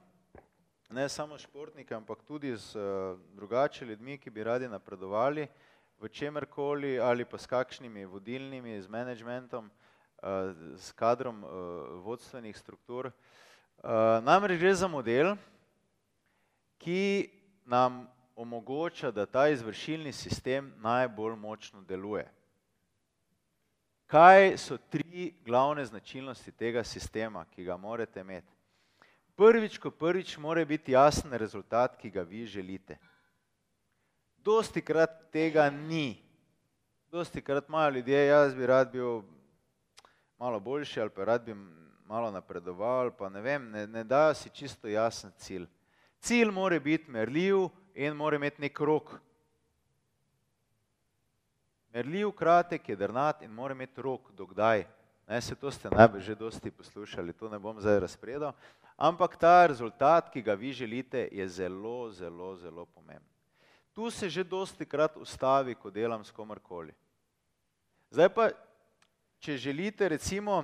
ne samo športnike, ampak tudi z uh, drugače ljudmi, ki bi radi napredovali v čemerkoli ali pa s kakšnimi vodilnimi, z menedžmentom, s kadrom vodstvenih struktur. Namreč gre za model, ki nam omogoča, da ta izvršilni sistem najbolj močno deluje. Kaj so tri glavne značilnosti tega sistema, ki ga morate imeti? Prvič, ko prvič mora biti jasen rezultat, ki ga vi želite. Dosti krat tega ni Dosti krat imajo ljudje, jaz bi rad bil malo boljši ali pa rad bi malo napredoval, pa ne vem, ne, ne dajo si čisto jasen cilj. Cilj mora biti merljiv in mora imeti nek rok. Merljiv, kratek, jedrnat in mora imeti rok, dokdaj. Ne, se to ste najbolj že dosti poslušali, to ne bom zdaj razpredal, ampak ta rezultat, ki ga vi želite, je zelo, zelo, zelo pomemben. Tu se že dosti krat ustavi, ko delam s komarkoli. Zdaj pa, če želite recimo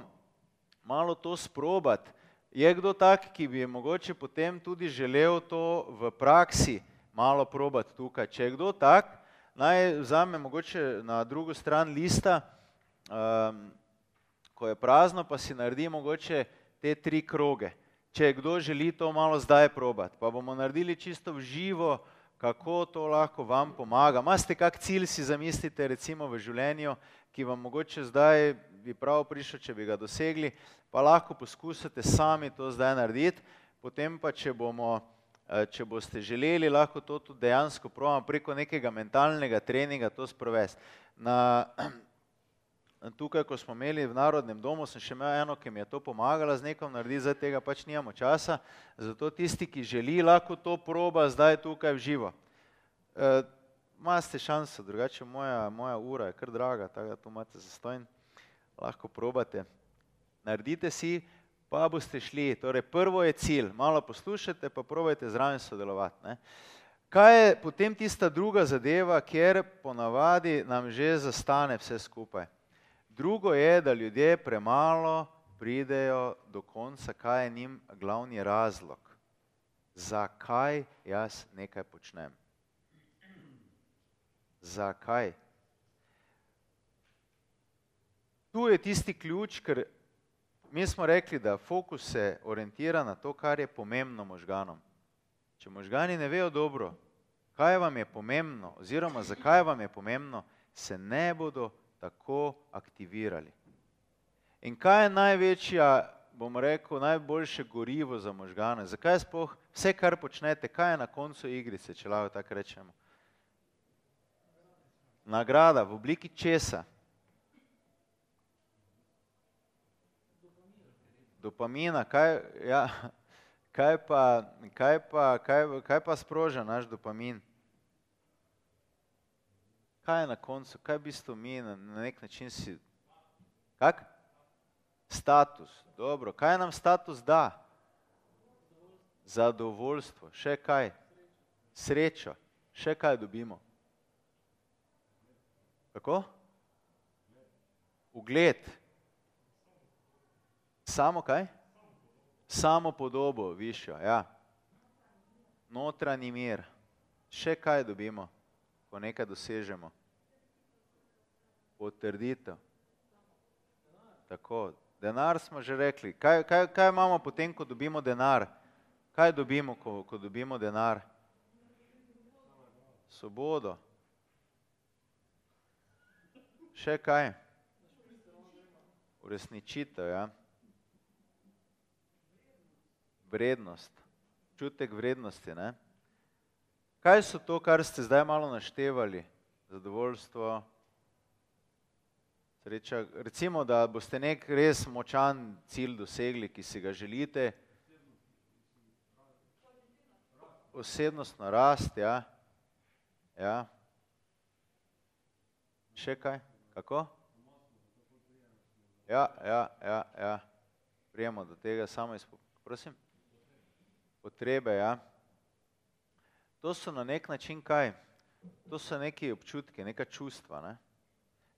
malo to sprobati, je kdo tak, ki bi mogoče potem tudi želel to v praksi malo probati tukaj. Če je kdo tak, naj vzame mogoče na drugo stran lista, um, ko je prazno, pa si naredi mogoče te tri kroge. Če kdo želi to malo zdaj probati, pa bomo naredili čisto v živo, kako to lahko vam pomaga. Maste kak cilj si zamislite recimo v življenju, ki vam mogoče zdaj bi prav prišel, če bi ga dosegli, pa lahko poskusite sami to zdaj narediti, potem pa, če bomo, eh, če boste želeli, lahko to tudi dejansko probamo preko nekega mentalnega treninga to sprovesti. Na, tukaj, ko smo imeli v Narodnem domu, sem še imel eno, ki mi je to pomagala z nekom narediti, zdaj tega pač nimamo časa, zato tisti, ki želi, lahko to proba zdaj tukaj v živo. E, Imate šanso, drugače moja, moja ura je kar draga, tako da tu imate zastojn, lahko probate. Naredite si, pa boste šli. Torej, prvo je cilj, malo poslušajte, pa probajte zraven sodelovati. Ne? Kaj je potem tista druga zadeva, kjer ponavadi nam že zastane vse skupaj? Drugo je, da ljudje premalo pridejo do konca, kaj je njim glavni razlog, zakaj jaz nekaj počnem. Zakaj? Tu je tisti ključ, ker mi smo rekli, da fokus se orientira na to, kar je pomembno možganom. Če možgani ne vejo dobro, kaj vam je pomembno oziroma zakaj vam je pomembno, se ne bodo tako aktivirali. In kaj je največja, bom rekel, najboljše gorivo za možgane? Zakaj spoh vse, kar počnete, kaj je na koncu igrice, če lahko tako rečemo? Nagrada v obliki česa? Dopamina, kaj, ja, kaj, pa, kaj, pa, kaj, kaj pa sproža naš dopamin? Kaj je na koncu, kaj v bistvu mi na, na nek način si. Kak? Status, dobro. Kaj nam status da? Zadovoljstvo, še kaj? Srečo, še kaj dobimo? Kako? Ugled. Samo kaj? Samo podobo, višjo, ja. Notranji mir. Še kaj dobimo, ko nekaj dosežemo? Potrditev. Tako, denar smo že rekli. Kaj, kaj, kaj imamo potem, ko dobimo denar? Kaj dobimo, ko, ko dobimo denar? Svobodo. Še kaj? Uresničitev, ja. Vrednost. Čutek vrednosti, ne? Kaj so to, kar ste zdaj malo naštevali? Zadovoljstvo, Sreča, recimo, da boste nek res močan cilj dosegli, ki si ga želite. Osebnostno rast, ja. ja. Še kaj? Kako? Ja, ja, ja, ja. Prijemo do tega samo iz, prosim. Potrebe, ja. To so na nek način kaj? To so neki občutki, neka čustva, ne?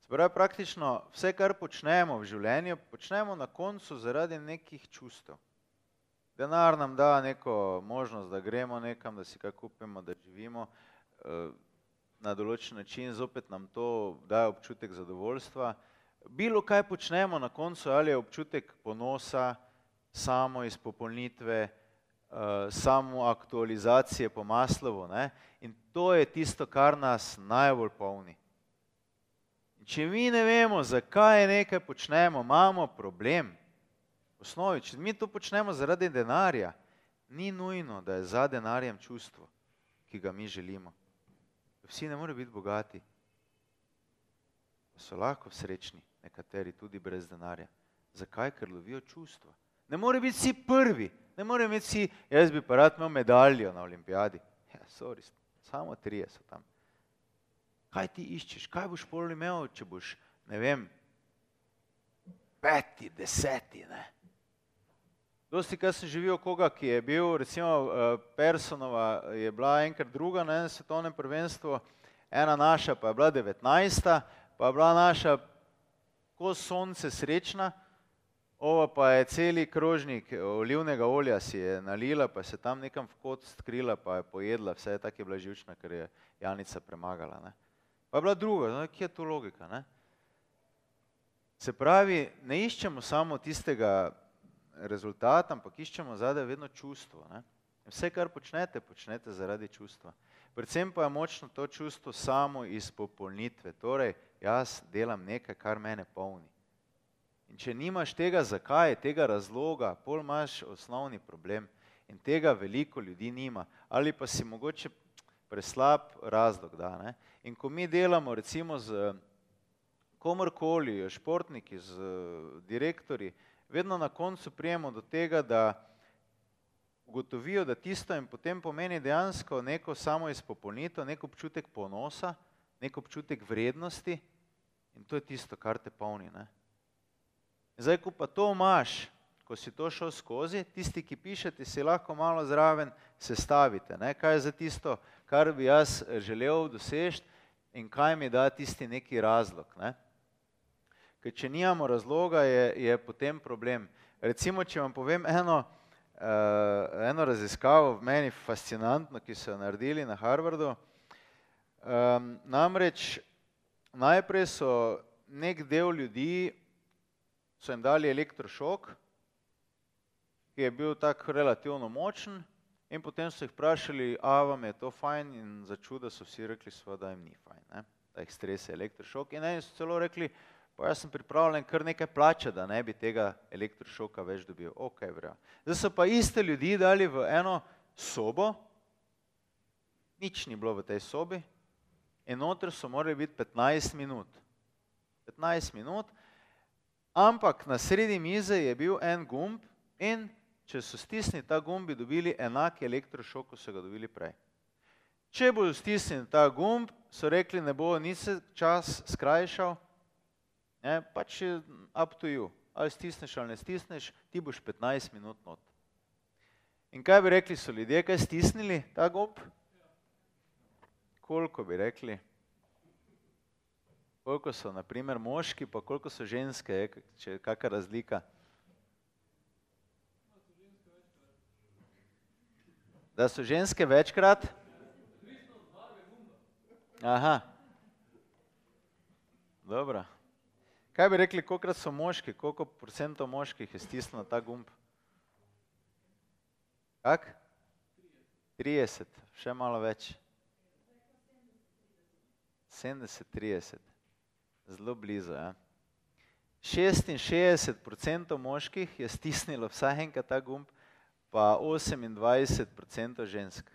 Pravi, praktično vse, kar počnemo v življenju, počnemo na koncu zaradi nekih čustev. Denar nam da neko možnost, da gremo nekam, da si kaj kupimo, da živimo eh, na določen način, zopet nam to daje občutek zadovoljstva. Bilo kaj počnemo na koncu, ali je občutek ponosa, samo izpopolnitve, eh, samo aktualizacije po maslovu. Ne? In to je tisto, kar nas najbolj polni. Če mi ne vemo, zakaj nekaj počnemo, imamo problem. V osnovi, če mi to počnemo zaradi denarja, ni nujno, da je za denarjem čustvo, ki ga mi želimo. Vsi ne morejo biti bogati. so lahko srečni, nekateri tudi brez denarja. Zakaj? Ker lovijo čustva. Ne more biti vsi prvi, ne more biti vsi, jaz bi pa rad imel medaljo na olimpijadi. Ja, sorry, samo trije so tam. Kaj ti iščeš, kaj boš pol imel, če boš, ne vem, peti, deseti, ne? Dosti, kar sem živel koga, ki je bil, recimo eh, Personova je bila enkrat druga na enem svetovnem prvenstvu, ena naša pa je bila devetnajsta, pa je bila naša ko sonce srečna, ova pa je celi krožnik olivnega olja si je nalila, pa se tam nekam v kot skrila, pa je pojedla, vse je tako je bila živčna, ker je Janica premagala. Ne. Pa je bila druga, no, kje je tu logika? Ne? Se pravi, ne iščemo samo tistega rezultata, ampak iščemo zadaj vedno čustvo. Ne? Vse, kar počnete, počnete zaradi čustva. Predvsem pa je močno to čustvo samo iz popolnitve. Torej, jaz delam nekaj, kar mene polni. In če nimaš tega zakaj, tega razloga, pol imaš osnovni problem. In tega veliko ljudi nima. Ali pa si mogoče preslab razlog. Da, ne? In ko mi delamo recimo z komorkoli, športniki, z direktori, vedno na koncu prijemo do tega, da ugotovijo, da tisto jim potem pomeni dejansko neko samo izpopolnitev, nek občutek ponosa, nek občutek vrednosti in to je tisto, kar te polni. Ne? Zdaj, ko pa to imaš, ko si to šel skozi, tisti, ki pišete, si lahko malo zraven sestavite, ne? kaj je za tisto, kar bi jaz želel dosežiti in kaj mi da tisti neki razlog. Ne? Ker če nimamo razloga, je, je potem problem. Recimo, če vam povem eno, uh, eno raziskavo, v meni fascinantno, ki so naredili na Harvardu. Um, namreč najprej so nek del ljudi, so jim dali elektrošok, ki je bil tako relativno močen, in potem so jih vprašali, a vam je to fajn, in za čuda so vsi rekli, da jim ni fajn, ne? da jih strese elektrošok. In eni so celo rekli, pa jaz sem pripravljen kar nekaj plačati, da ne bi tega elektrošoka več dobil. Ok, vrejo. Zdaj so pa iste ljudi dali v eno sobo, nič ni bilo v tej sobi, in noter so morali biti 15 minut. 15 minut, ampak na sredi mize je bil en gumb in če so stisnili ta gumb, bi dobili enak elektrošok, kot so ga dobili prej. Če bodo stisnili ta gumb, so rekli, ne bo nič čas skrajšal, Ne, pač je up to you. Ali stisneš ali ne stisneš, ti boš 15 minut not. In kaj bi rekli, so ljudje kaj stisnili ta gumb? Koliko bi rekli? Koliko so naprimer moški, pa koliko so ženske, je, če je kakšna razlika? Da so ženske večkrat? Aha. Dobro. Kaj bi rekli, koliko so moški, koliko procentov moških je stisnilo ta gumb? Kak? 30, še malo več. 70-30, zelo blizu. Ja. 66% moških je stisnilo vsaj enkrat ta gumb, pa 28% žensk.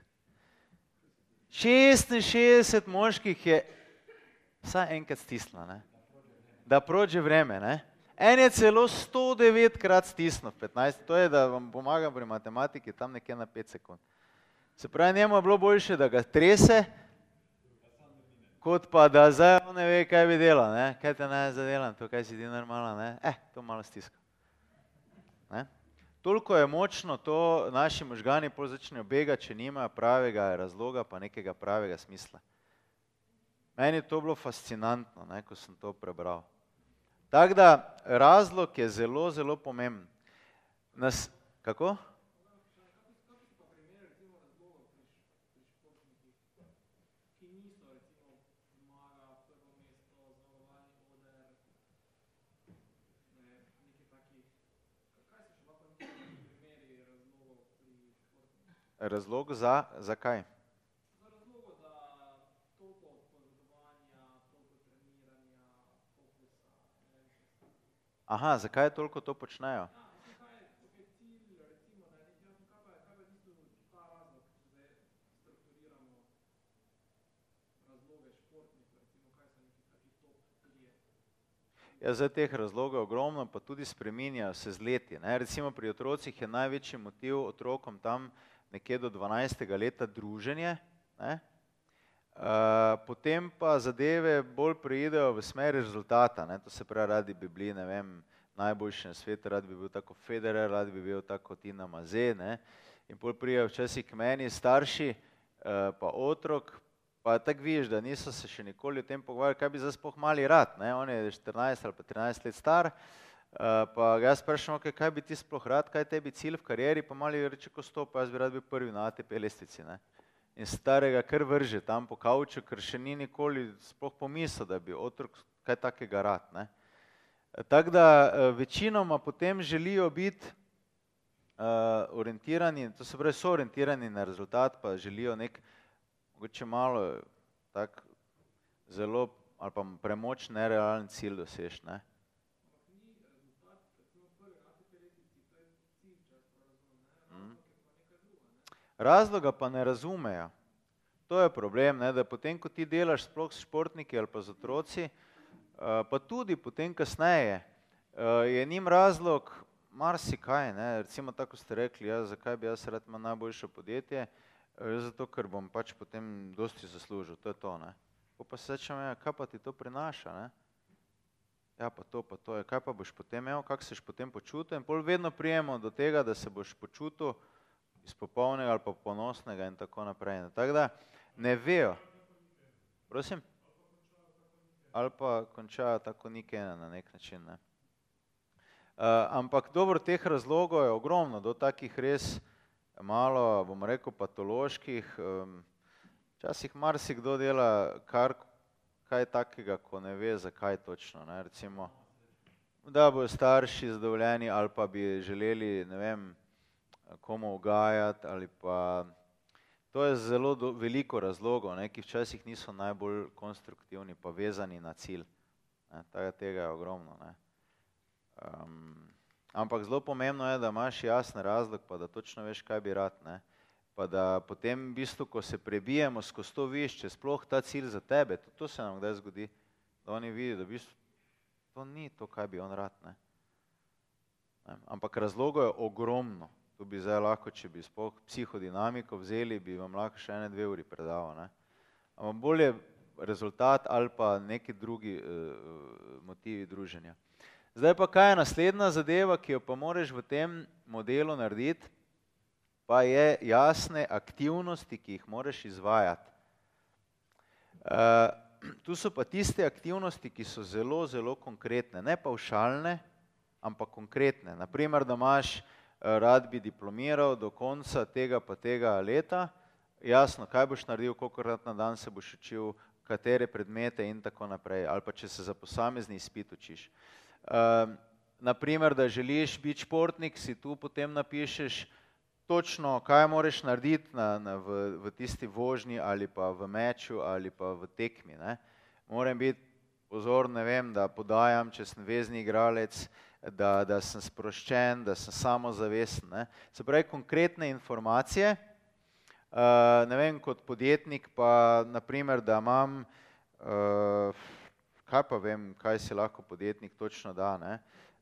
66 moških je vsaj enkrat stisnilo. Ne? da prođe vreme. Ne? En je celo 109 krat stisnil, 15, to je, da vam pomagam pri matematiki, tam nekje na 5 sekund. Se pravi, njemu je bilo boljše, da ga trese, kot pa da zdaj on ne ve, kaj bi delal, ne? kaj te naj zadelam, to kaj si ti normalno, ne? eh, to malo stiska. Ne? Toliko je močno, to naši možgani pol začnejo begati, če nimajo pravega razloga, pa nekega pravega smisla. Meni je to bilo fascinantno, ne, ko sem to prebral. Tako da razlog je zelo, zelo pomemben. Nas, kako? Razlog za, zakaj? Aha, zakaj toliko to počnejo? Ja, za teh razlogov je ogromno, pa tudi spreminjajo se z leti. Ne. Recimo pri otrocih je največji motiv otrokom tam nekje do 12. leta druženje, ne. Uh, potem pa zadeve bolj pridejo v smeri rezultata, ne. to se pravi, radi bi bili, vem, najboljši na svetu, rad bi bil tako Federer, rad bi bil tako Tina Maze, ne. in bolj pridejo včasih k meni starši, uh, pa otrok, Pa tako vidiš, da niso se še nikoli o tem pogovarjali, kaj bi zdaj spoh mali rad. Ne? On je 14 ali pa 13 let star, uh, pa ga jaz sprašujem, okay, kaj bi ti sploh rad, kaj tebi cilj v karieri, pa mali reče, ko stopa, jaz bi rad bil prvi na ATP lestici. Ne? In starega kar vrže tam po kauču, ker še ni nikoli sploh pomislil, da bi otrok kaj takega rad. Ne? Tako da uh, večinoma potem želijo biti uh, orientirani, to se pravi, so orientirani na rezultat, pa želijo nek mogoče malo tak zelo ali pa premoč nerealen cilj dosež, ne? Mhm. Razloga pa ne razumejo. To je problem, ne, da potem, ko ti delaš sploh s športniki ali pa z otroci, uh, pa tudi potem kasneje, uh, je njim razlog marsikaj, ne, recimo tako ste rekli, ja, zakaj bi jaz rad imel najboljše podjetje, uh, Zato, ker bom pač potem dosti zaslužil, to je to. Ne? Pa se rečem, ja, kaj pa ti to prinaša? Ne? Ja, pa to, pa to je, kaj pa boš potem imel, kako se boš potem počutil in pol vedno prijemo do tega, da se boš počutil izpopolnega ali pa ponosnega in tako naprej. Tako da ne vejo. Prosim? Ali pa končajo tako nikene na nek način. Ne? Uh, ampak dobro, teh razlogov je ogromno, do takih res malo, bom rekel, patoloških. Včasih marsikdo dela kar kaj takega, ko ne ve, zakaj točno. Ne. Recimo, da bojo starši zadovoljeni ali pa bi želeli, ne vem, komu ugajati ali pa to je zelo do, veliko razlogov, ne, ki včasih niso najbolj konstruktivni pa vezani na cilj. Ne. Tega je ogromno. Ne. Um, Ampak zelo pomembno je, da imaš jasen razlog, pa da točno veš, kaj bi rad. Ne? Pa da potem, v bistvu, ko se prebijemo skozi to viš, če sploh ta cilj za tebe, to, to se nam kdaj zgodi, da oni vidijo, da v bistvu to ni to, kaj bi on rad. Ne? Ne? Ampak razlogov je ogromno. Tu bi zdaj lahko, če bi sploh psihodinamiko vzeli, bi vam lahko še ene dve uri predaval. Ne? Ampak bolje rezultat ali pa neki drugi uh, motivi druženja. Zdaj pa kaj je naslednja zadeva, ki jo pa moraš v tem modelu narediti, pa je jasne aktivnosti, ki jih moraš izvajati. Uh, tu so pa tiste aktivnosti, ki so zelo, zelo konkretne, ne pa všalne, ampak konkretne. Naprimer, da imaš rad bi diplomiral do konca tega pa tega leta, jasno, kaj boš naredil, koliko krat na dan se boš učil, katere predmete in tako naprej, ali pa če se za posamezni izpit učiš. Uh, Uh, naprimer, da želiš biti športnik, si tu potem napišeš točno, kaj moraš narediti na, na, v, v tisti vožnji ali pa v meču ali pa v tekmi. Ne. Moram biti pozor, ne vem, da podajam, če sem vezni igralec, da, da sem sproščen, da sem samozavesten. Ne. Se pravi, konkretne informacije. Uh, ne vem, kot podjetnik pa, naprimer, da imam uh, kaj pa vem, kaj si lahko podjetnik točno da. Ne?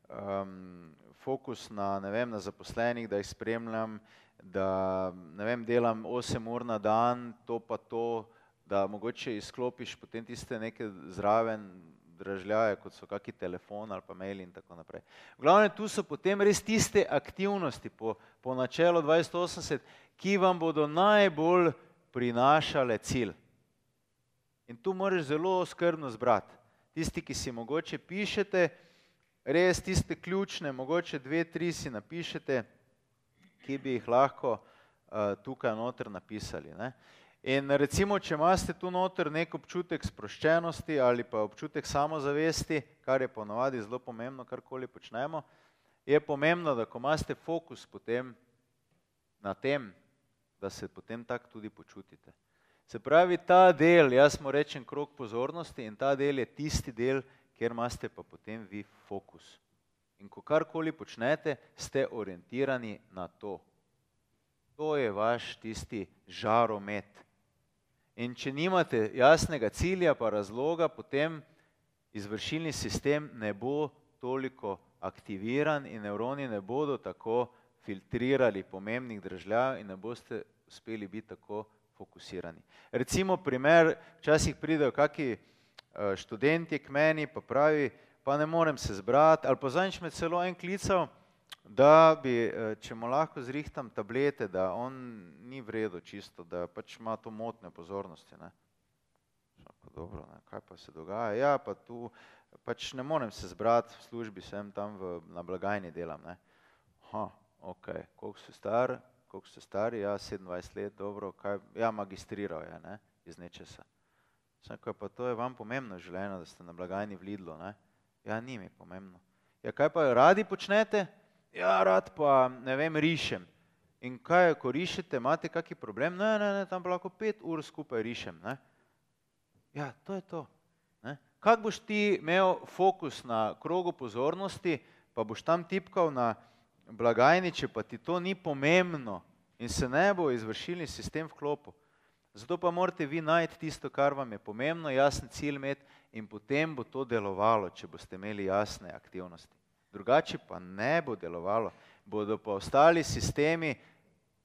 Um, fokus na, ne vem, na zaposlenih, da jih spremljam, da ne vem, delam 8 ur na dan, to pa to, da mogoče izklopiš potem tiste neke zraven dražljaje, kot so kakšni telefon ali pa mail in tako naprej. V glavnem, tu so potem res tiste aktivnosti po, po načelu 2080, ki vam bodo najbolj prinašale cilj. In tu moraš zelo skrbno zbrati tisti, ki si mogoče pišete, res tiste ključne, mogoče dve, tri si napišete, ki bi jih lahko uh, tukaj noter napisali. Ne? In recimo, če imate tu noter nek občutek sproščenosti ali pa občutek samozavesti, kar je ponovadi zelo pomembno, karkoli počnemo, je pomembno, da ko imate fokus potem na tem, da se potem tak tudi počutite. Se pravi, ta del, jaz mu rečem krok pozornosti in ta del je tisti del, kjer imate pa potem vi fokus. In ko karkoli počnete, ste orientirani na to. To je vaš tisti žaromet. In če nimate jasnega cilja pa razloga, potem izvršilni sistem ne bo toliko aktiviran in nevroni ne bodo tako filtrirali pomembnih držljav in ne boste uspeli biti tako fokusirani. Recimo primer, včasih pridejo kaki eh, študenti k meni pa pravi, pa ne morem se zbrati, ali pa zanjič me celo en klical, da bi, eh, če mu lahko zrihtam tablete, da on ni v redu čisto, da pač ima to motne pozornosti. Ne. Dobro, ne, kaj pa se dogaja? Ja, pa tu pač ne morem se zbrati v službi, sem tam v, na blagajni delam. Ne. Ha, ok, koliko si star? Koliko ste stari? Ja, 27 let, dobro, kaj, ja, magistriral je, ne, iz nečesa. Sem rekel, pa to je vam pomembno življenje, da ste na blagajni v Lidlu, ne. Ja, ni mi pomembno. Ja, kaj pa radi počnete? Ja, rad pa, ne vem, rišem. In kaj, ko rišete, imate kaki problem? Ne, ne, ne, tam lahko pet ur skupaj rišem, ne. Ja, to je to. Ne. Kak boš ti imel fokus na krogu pozornosti, pa boš tam tipkal na blagajni, če pa ti to ni pomembno in se ne bo izvršilni sistem vklopil. Zato pa morate vi najti tisto, kar vam je pomembno, jasen cilj imeti in potem bo to delovalo, če boste imeli jasne aktivnosti. Drugače pa ne bo delovalo, bodo pa ostali sistemi,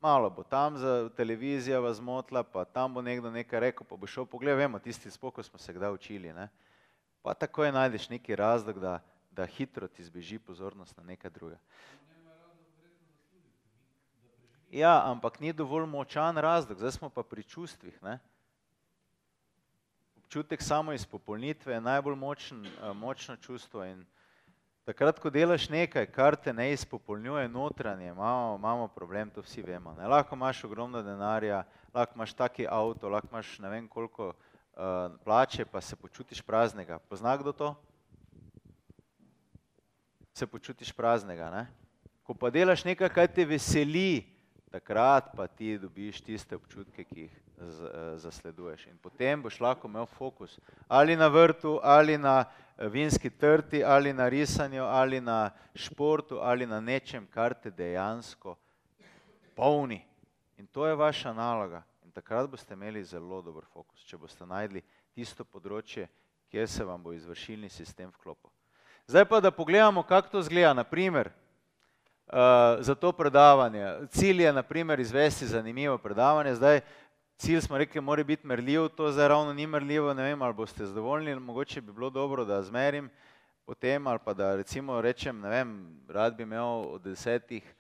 malo bo tam za televizija vas motla, pa tam bo nekdo nekaj rekel, pa bo šel pogled, vemo, tisti spoko smo se kdaj učili, ne? pa takoj najdeš neki razlog, da, da hitro ti zbeži pozornost na nekaj druga. Ja, ampak ni dovolj močan razlog, zdaj smo pa pri čustvih. Ne? Občutek samo izpopolnitve je najbolj močen, močno čustvo in takrat, ko delaš nekaj, kar te ne izpopolnjuje notranje, imamo, imamo problem, to vsi vemo. Ne? Lahko imaš ogromno denarja, lahko imaš taki avto, lahko imaš ne vem koliko uh, plače, pa se počutiš praznega. Pozna kdo to? Se počutiš praznega. Ne? Ko pa delaš nekaj, kaj te veseli, takrat pa ti dobiš tiste občutke, ki jih eh, zasleduješ. In potem boš lahko imel fokus ali na vrtu, ali na eh, vinski trti, ali na risanju, ali na športu, ali na nečem, kar te dejansko polni. In to je vaša naloga. In takrat boste imeli zelo dober fokus, če boste najdli tisto področje, kjer se vam bo izvršilni sistem vklopil. Zdaj pa, da pogledamo, kako to zgleda. Naprimer, uh, za to predavanje. Cilj je, naprimer, izvesti zanimivo predavanje. Zdaj, cilj smo rekli, mora biti merljiv, to zdaj ravno ni merljivo, ne vem, ali boste zadovoljni, mogoče bi bilo dobro, da zmerim potem, ali pa da recimo rečem, ne vem, rad bi imel od desetih,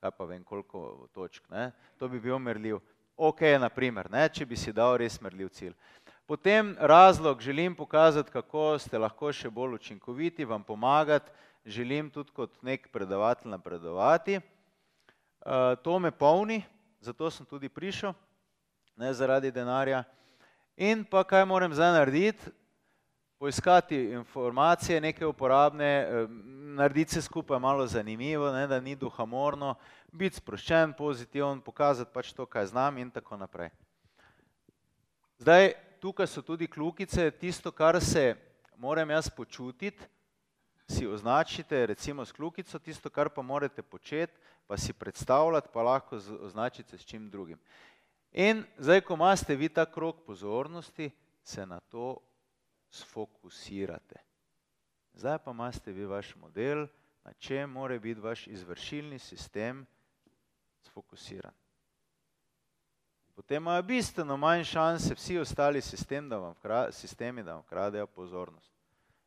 kaj pa vem, koliko točk, ne? to bi bil merljiv. Ok, naprimer, ne? če bi si dal res merljiv cilj. Potem razlog, želim pokazati, kako ste lahko še bolj učinkoviti, vam pomagati, želim tudi kot nek predavatelj napredovati. Eh, to me polni, zato sem tudi prišel, ne zaradi denarja. In pa kaj moram zdaj narediti? Poiskati informacije, neke uporabne, eh, narediti se skupaj malo zanimivo, ne, da ni duhamorno, biti sproščen, pozitiven, pokazati pač to, kaj znam in tako naprej. Zdaj, tukaj so tudi klukice, tisto, kar se moram jaz počutiti, si označite recimo s kljukico, tisto, kar pa morate početi, pa si predstavljati, pa lahko označite s čim drugim. In zdaj, ko imate vi ta krok pozornosti, se na to sfokusirate. Zdaj pa imate vi vaš model, na čem mora biti vaš izvršilni sistem sfokusiran. Potem imajo bistveno manj šanse vsi ostali sistem, da vam, sistemi, da vam kradejo pozornost.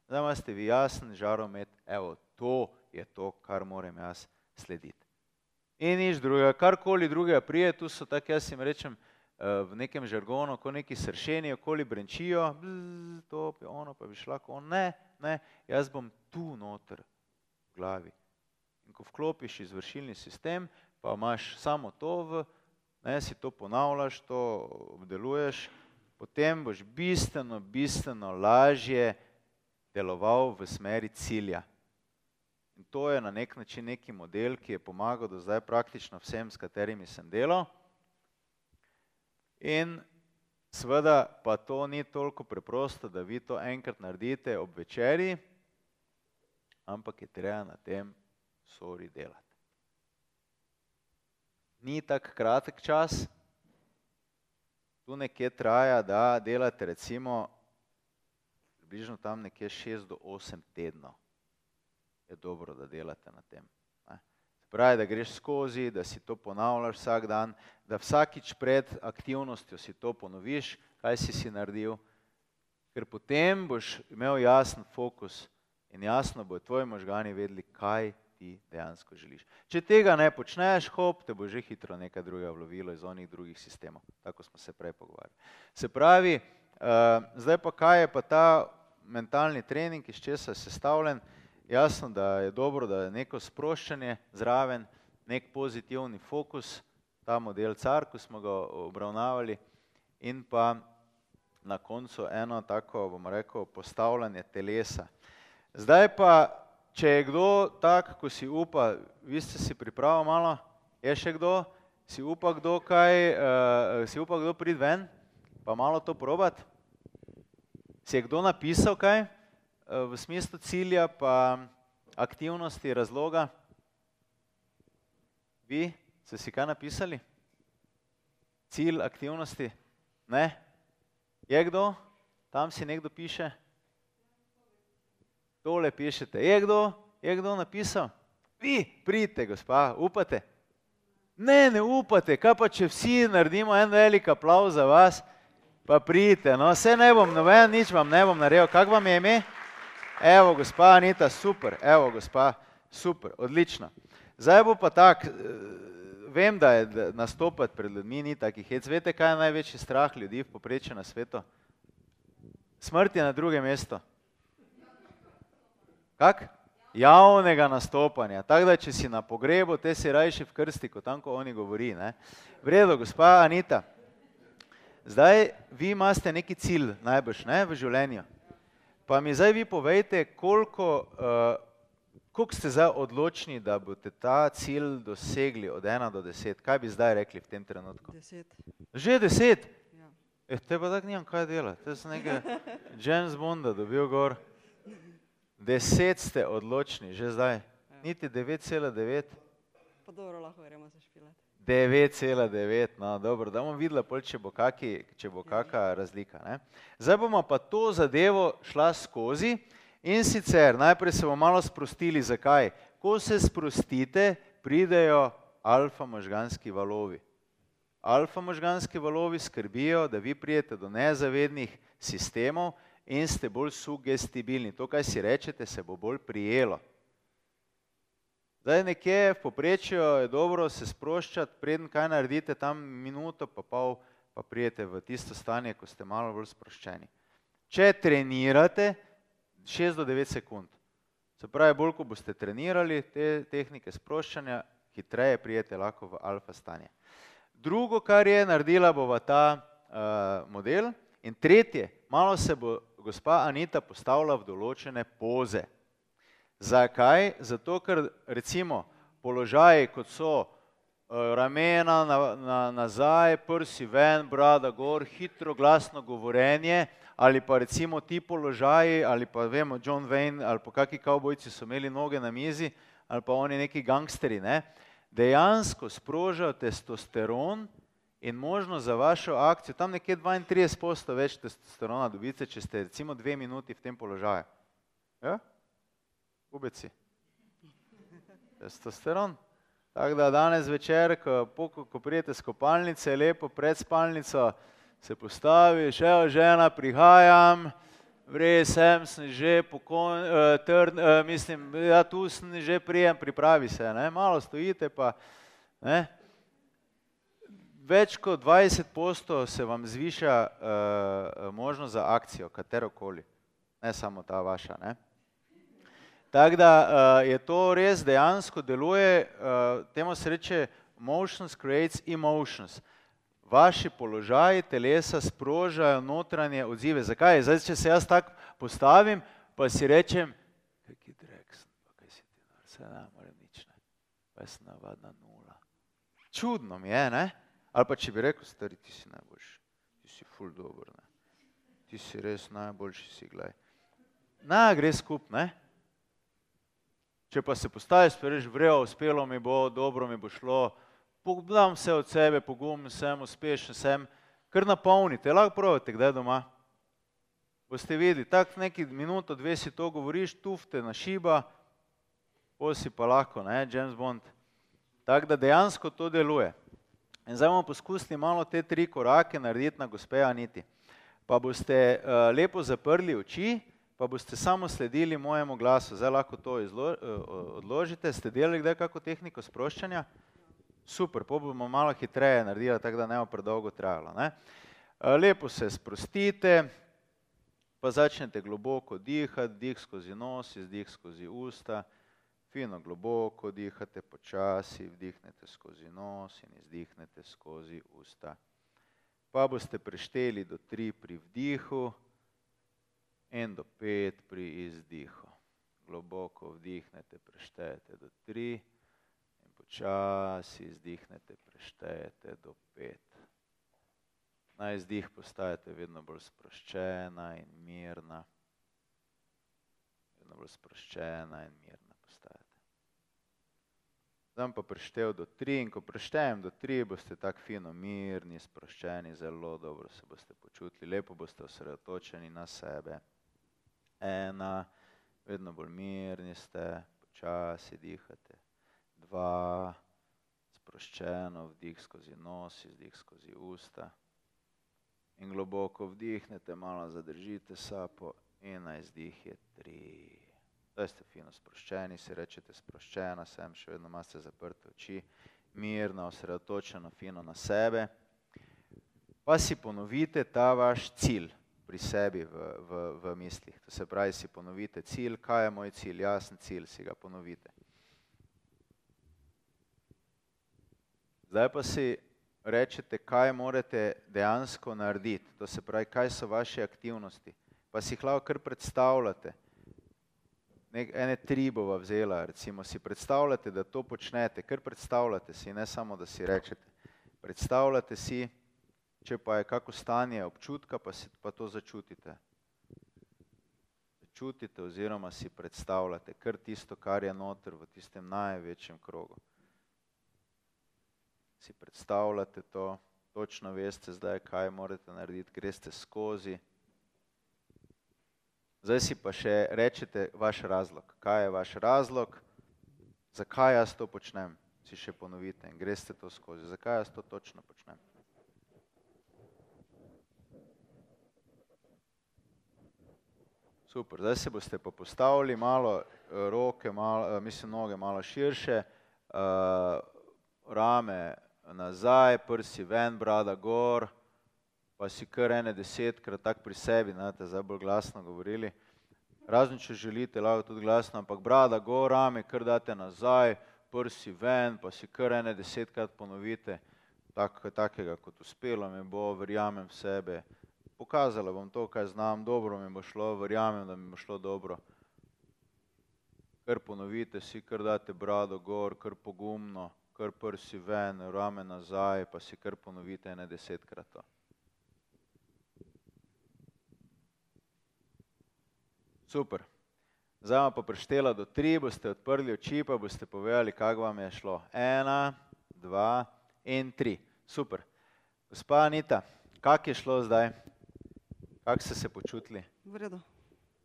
Zdaj imate vi jasen žaromet, evo, to je to, kar moram jaz slediti. In nič drugega, karkoli drugega prije, tu so tako, jaz jim rečem eh, v nekem žargonu, ko neki sršeni okoli brenčijo, bzz, to, pa ono, pa bi šla, ko ne, ne, jaz bom tu noter v glavi. In ko vklopiš izvršilni sistem, pa imaš samo to v, ne, si to ponavljaš, to obdeluješ, potem boš bistveno, bistveno lažje deloval v smeri cilja. In to je na nek način neki model, ki je pomagal do zdaj praktično vsem, s katerimi sem delal. In seveda pa to ni toliko preprosto, da vi to enkrat naredite ob večeri, ampak je treba na tem sori delati. Ni tak kratek čas, tu nekje traja, da delate recimo približno tam nekje 6 do 8 tednov je dobro, da delate na tem. Pravi, da greš skozi, da si to ponavljaš vsak dan, da vsakič pred aktivnostjo si to ponoviš, kaj si si naredil, ker potem boš imel jasen fokus in jasno bo tvoji možgani vedeli, kaj ti dejansko želiš. Če tega ne počneš, hop, te bo že hitro nekaj drugega vlovilo iz onih drugih sistemov. Tako smo se prej pogovarjali. Se pravi, uh, zdaj pa kaj je pa ta mentalni trening, iz česa je sestavljen, jasno, da je dobro, da je neko sproščanje zraven, nek pozitivni fokus, ta model car, ko smo ga obravnavali, in pa na koncu eno tako, bomo rekel, postavljanje telesa. Zdaj pa, če je kdo tak, ko si upa, vi ste si pripravili malo, je še kdo, si upa kdo kaj, uh, si upa kdo priti ven, pa malo to probat? Si je kdo napisal kaj? Eh, v smislu cilja pa aktivnosti, razloga. Vi ste si kaj napisali? Cilj aktivnosti? Ne? Je kdo? Tam si nekdo piše? Tole pišete. Je kdo? Je kdo napisal? Vi, pridite, gospa, upate? Ne, ne upate. Kaj pa, če vsi naredimo en velik aplauz za vas, pa pridite. No, vse ne bom, noben, nič vam ne bom naredil. Kak vam je ime? Evo, gospa Anita, super, evo, gospa, super, odlično. Zdaj bo pa tak, eh, vem, da je nastopati pred ljudmi ni takih hec. Veste, kaj je največji strah ljudi v poprečju na svetu? Smrt je na drugem mestu. Kak? Javnega nastopanja. Tako da, če si na pogrebu, te si rajši v krsti, kot tam, ko oni govori. Ne? Vredo, gospa Anita, zdaj vi imate neki cilj najbrž ne, v življenju. Pa mi zdaj vi povejte, koliko, uh, koliko ste zdaj odločni, da boste ta cilj dosegli od ena do deset. Kaj bi zdaj rekli v tem trenutku? Deset. Že deset? Ja. Eh, te pa tako nimam kaj delati. Te sem nekaj James Bonda dobil gor. Deset ste odločni, že zdaj. Ja. Niti 9,9. Pa dobro, lahko gremo se špilati. 9,9, no dobro, da bomo videli, pol, če bo, kaki, če bo kakšna razlika. Ne? Zdaj bomo pa to zadevo šla skozi in sicer najprej se bomo malo sprostili. Zakaj? Ko se sprostite, pridejo alfa možganski valovi. Alfa možganski valovi skrbijo, da vi prijete do nezavednih sistemov in ste bolj sugestibilni. To, kaj si rečete, se bo bolj prijelo. Zdaj nekje v poprečju je dobro se sproščati, preden kaj naredite, tam minuto pa pol pa prijete v tisto stanje, ko ste malo bolj sproščeni. Če trenirate 6 do 9 sekund, se pravi, bolj ko boste trenirali te tehnike sproščanja, hitreje prijete lahko v alfa stanje. Drugo, kar je naredila bova ta uh, model in tretje, malo se bo gospa Anita postavila v določene poze. Zakaj? Zato, ker recimo položaji, kot so eh, ramena na, na, nazaj, prsi ven, brada gor, hitro glasno govorenje ali pa recimo ti položaji ali pa vemo John Wayne ali pa kakšni kavbojci so imeli noge na mizi ali pa oni neki gangsteri, ne? dejansko sprožajo testosteron in možnost za vašo akcijo, tam nekje 32% več testosterona dobite, če ste recimo dve minuti v tem položaju. Ja? Ubeci. Testosteron. Tako da danes večer, ko, ko, ko prijete z kopalnice, lepo pred spalnico, se postavi, še o žena, prihajam, vrej sem, sem že pokon, uh, trd, uh, mislim, ja tu sem že prijem, pripravi se, ne, malo stojite pa, ne. Več kot 20% se vam zviša uh, možnost za akcijo, katerokoli, ne samo ta vaša, ne. Tako da uh, je to res dejansko deluje, uh, temu se reče motions creates emotions. Vaši položaji telesa sprožajo notranje odzive. Zakaj? Zdaj, če se jaz tako postavim, pa si rečem, kaj drek sem, pa kaj si ti, vse ne morem nič, ne. Pa sem navadna nula. Čudno mi je, ne? Ali pa če bi rekel, stari, ti si najboljši, ti si ful dober, ne. Ti si res najboljši si, gledaj. Na, gre skup, ne? Če pa se postaviš, rečeš, vrejo, uspelo mi bo, dobro mi bo šlo, dam vse od sebe, pogum sem, uspešen sem, kar napolnite, lahko pravite, kdaj doma. boste videli, tako neki minuto, dve si to govoriš, tufte na šiba, pol si pa lahko, ne, James Bond. Tako da dejansko to deluje. In zdaj bomo poskusili malo te tri korake narediti na gospe Aniti. Pa boste uh, lepo zaprli oči, pa boste samo sledili mojemu glasu. Zdaj lahko to izlo, uh, odložite. Ste delali kdaj kako tehniko sproščanja? Super, pa bomo malo hitreje naredili, tako da ne bo predolgo trajalo. Ne? Uh, lepo se sprostite, pa začnete globoko dihati, dih skozi nos, izdih skozi usta. Fino globoko dihate, počasi vdihnete skozi nos in izdihnete skozi usta. Pa boste prešteli do tri pri vdihu in do pet pri izdihu. Globoko vdihnete, preštejete do tri in počasi izdihnete, preštejete do pet. Na izdih postajate vedno bolj sproščena in mirna. Vedno bolj sproščena in mirna. Zdaj pa preštev do tri in ko preštejem do tri, boste tako fino mirni, sproščeni, zelo dobro se boste počutili, lepo boste osredotočeni na sebe. Ena, vedno bolj mirni ste, počasi dihate. Dva, sproščeno, vdih skozi nos, izdih skozi usta. In globoko vdihnete, malo zadržite sapo in na izdih je tri. Zdaj ste fino sproščeni, si rečete sproščena sem, še vedno imate zaprte oči, mirno, osredotočeno, fino na sebe. Pa si ponovite ta vaš cilj pri sebi v, v, v mislih. To se pravi, si ponovite cilj, kaj je moj cilj, jasen cilj, si ga ponovite. Zdaj pa si rečete, kaj morate dejansko narediti. To se pravi, kaj so vaše aktivnosti. Pa si jih lahko kar predstavljate nek, ene tri bova vzela, recimo si predstavljate, da to počnete, ker predstavljate si, ne samo, da si rečete. Predstavljate si, če pa je kako stanje občutka, pa, si, pa to začutite. Čutite oziroma si predstavljate kar tisto, kar je noter v tistem največjem krogu. Si predstavljate to, točno veste zdaj, kaj morate narediti, greste skozi. Zdaj si pa še rečete vaš razlog. Kaj je vaš razlog, zakaj jaz to počnem? Si še ponovite in greste to skozi. Zakaj jaz to točno počnem? Super, zdaj se boste pa postavili malo eh, roke, malo, eh, mislim noge malo širše, uh, rame nazaj, prsi ven, brada gor pa si kar ene desetkrat tak pri sebi, znate, zdaj bolj glasno govorili. Razen, če želite, lahko tudi glasno, ampak brada gor, rame, kar date nazaj, prsi ven, pa si kar ene desetkrat ponovite, tak, takega kot uspelo mi bo, verjamem v sebe. Pokazala bom to, kaj znam, dobro mi bo šlo, verjamem, da mi bo šlo dobro. Kar ponovite si, kar date brado gor, kar pogumno, kar prsi ven, rame nazaj, pa si kar ponovite ene desetkrat to. Super. Zdaj pa preštela do tri, boste odprli oči, pa boste povedali, kako vam je šlo. Ena, dva in tri. Super. Gospa Anita, kako je šlo zdaj? Kako ste se počutili? V redu.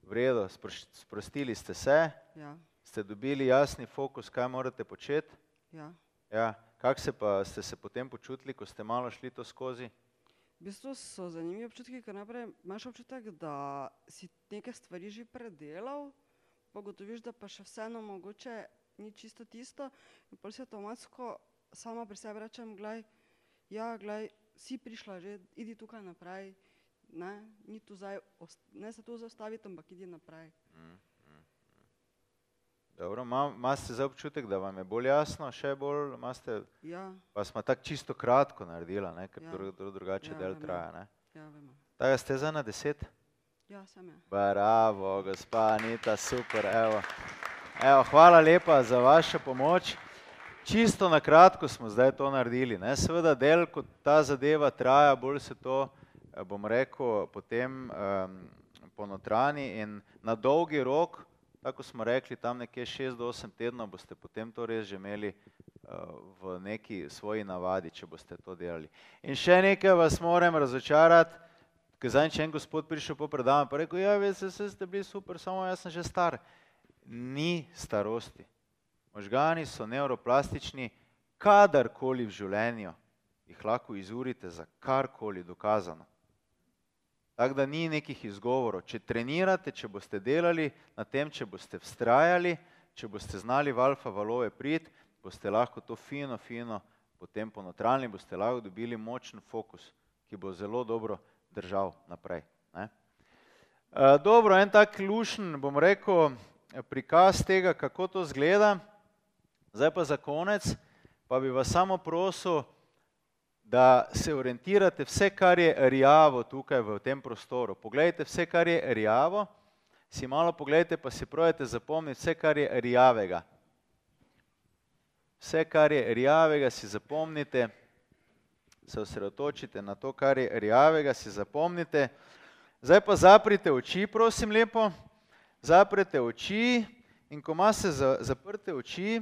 V redu, sprostili ste se? Ja. Ste dobili jasni fokus, kaj morate početi? Ja. Ja. Kako se pa ste se potem počutili, ko ste malo šli to skozi? V bistvu so zanimivi občutki, ker najprej imaš občutek, da si neke stvari že predelal, pa gotoviš, da pa še vseeno mogoče ni čisto tisto in pol si avtomatsko sama pri sebi rečem, glej, ja, glej, si prišla že, idi tukaj naprej, ne, ni tu zdaj, ne se tu zaustaviti, ampak idi naprej. Mm. Dobro, imate zdaj občutek, da vam je bolj jasno, še bolj imate? Ja. Pa smo tako čisto kratko naredila, ne? ker ja. dru, drugače ja, del vem. traja. Ne? Ja, vemo. Tako ste za na deset? Ja, sem ja. Bravo, gospa Anita, super, evo. Evo, hvala lepa za vašo pomoč. Čisto na kratko smo zdaj to naredili. Ne? Seveda del, ko ta zadeva traja, bolj se to, bom rekel, potem um, ponotrani in na dolgi rok, tako smo rekli, tam nekje 6 do 8 tednov boste potem to res že imeli uh, v neki svoji navadi, če boste to delali. In še nekaj vas moram razočarati, Ker zadnjič en gospod prišel po predavanju in rekel, ja, veste, vse ste bili super, samo jaz sem že star. Ni starosti. Možgani so neuroplastični, kadarkoli v življenju jih lahko izurite za karkoli dokazano. Tako da ni nekih izgovorov. Če trenirate, če boste delali na tem, če boste vztrajali, če boste znali v alfa valove priti, boste lahko to fino, fino potem ponotralni, boste lahko dobili močen fokus, ki bo zelo dobro držal naprej. Ne? E, dobro, en tak lušen, bom rekel, prikaz tega, kako to zgleda. Zdaj pa za konec, pa bi vas samo prosil, da se orientirate vse, kar je rjavo tukaj v tem prostoru. Poglejte vse, kar je rjavo, si malo pogledajte, pa si projete zapomniti vse, kar je rjavega. Vse, kar je rjavega, si zapomnite, se osredotočite na to, kar je rjavega, si zapomnite. Zdaj pa zaprite oči, prosim lepo, zaprite oči in ko imate zaprte oči,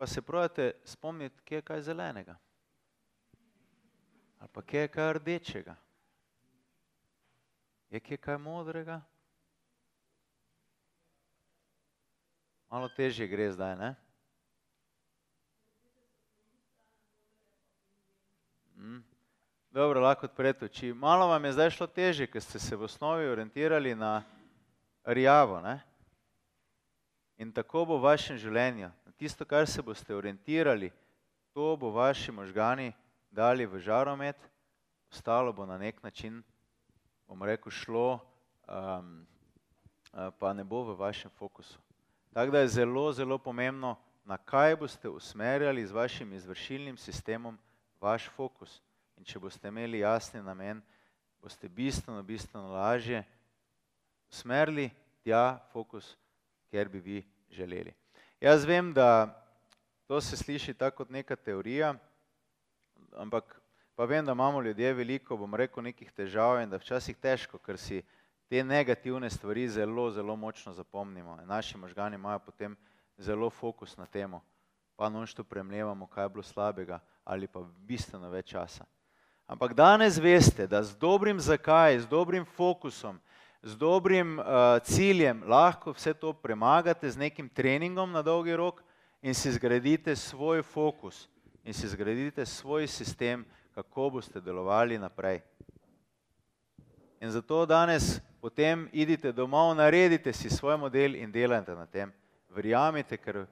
pa se projete spomniti, kje je kaj zelenega. Ali pa kje je kaj rdečega. Je kje kaj modrega? Malo težje gre zdaj, ne? Mm. Dobro, lahko odprete oči. Malo vam je zdaj šlo težje, ker ste se v osnovi orientirali na rjavo, ne? In tako bo v vašem življenju. Tisto, kar se boste orientirali, to bo vaši možgani dali v žaromet, ostalo bo na nek način, bom rekel, šlo, um, pa ne bo v vašem fokusu. Tako da je zelo, zelo pomembno, na kaj boste usmerjali z vašim izvršilnim sistemom vaš fokus. In če boste imeli jasni namen, boste bistveno, bistveno lažje usmerili tja fokus, kjer bi vi želeli. Jaz vem, da to se sliši tako kot neka teorija, ampak pa vem, da imamo ljudje veliko, bom rekel, nekih težav in da včasih težko, ker si te negativne stvari zelo, zelo močno zapomnimo. Naši možgani imajo potem zelo fokus na temo, pa nonšto premljevamo, kaj je bilo slabega ali pa bistveno več časa. Ampak danes veste, da z dobrim zakaj, z dobrim fokusom, z dobrim uh, ciljem lahko vse to premagate z nekim treningom na dolgi rok in si zgradite svoj fokus in si zgradite svoj sistem, kako boste delovali naprej. In zato danes potem idite domov, naredite si svoj model in delajte na tem. Verjamite, ker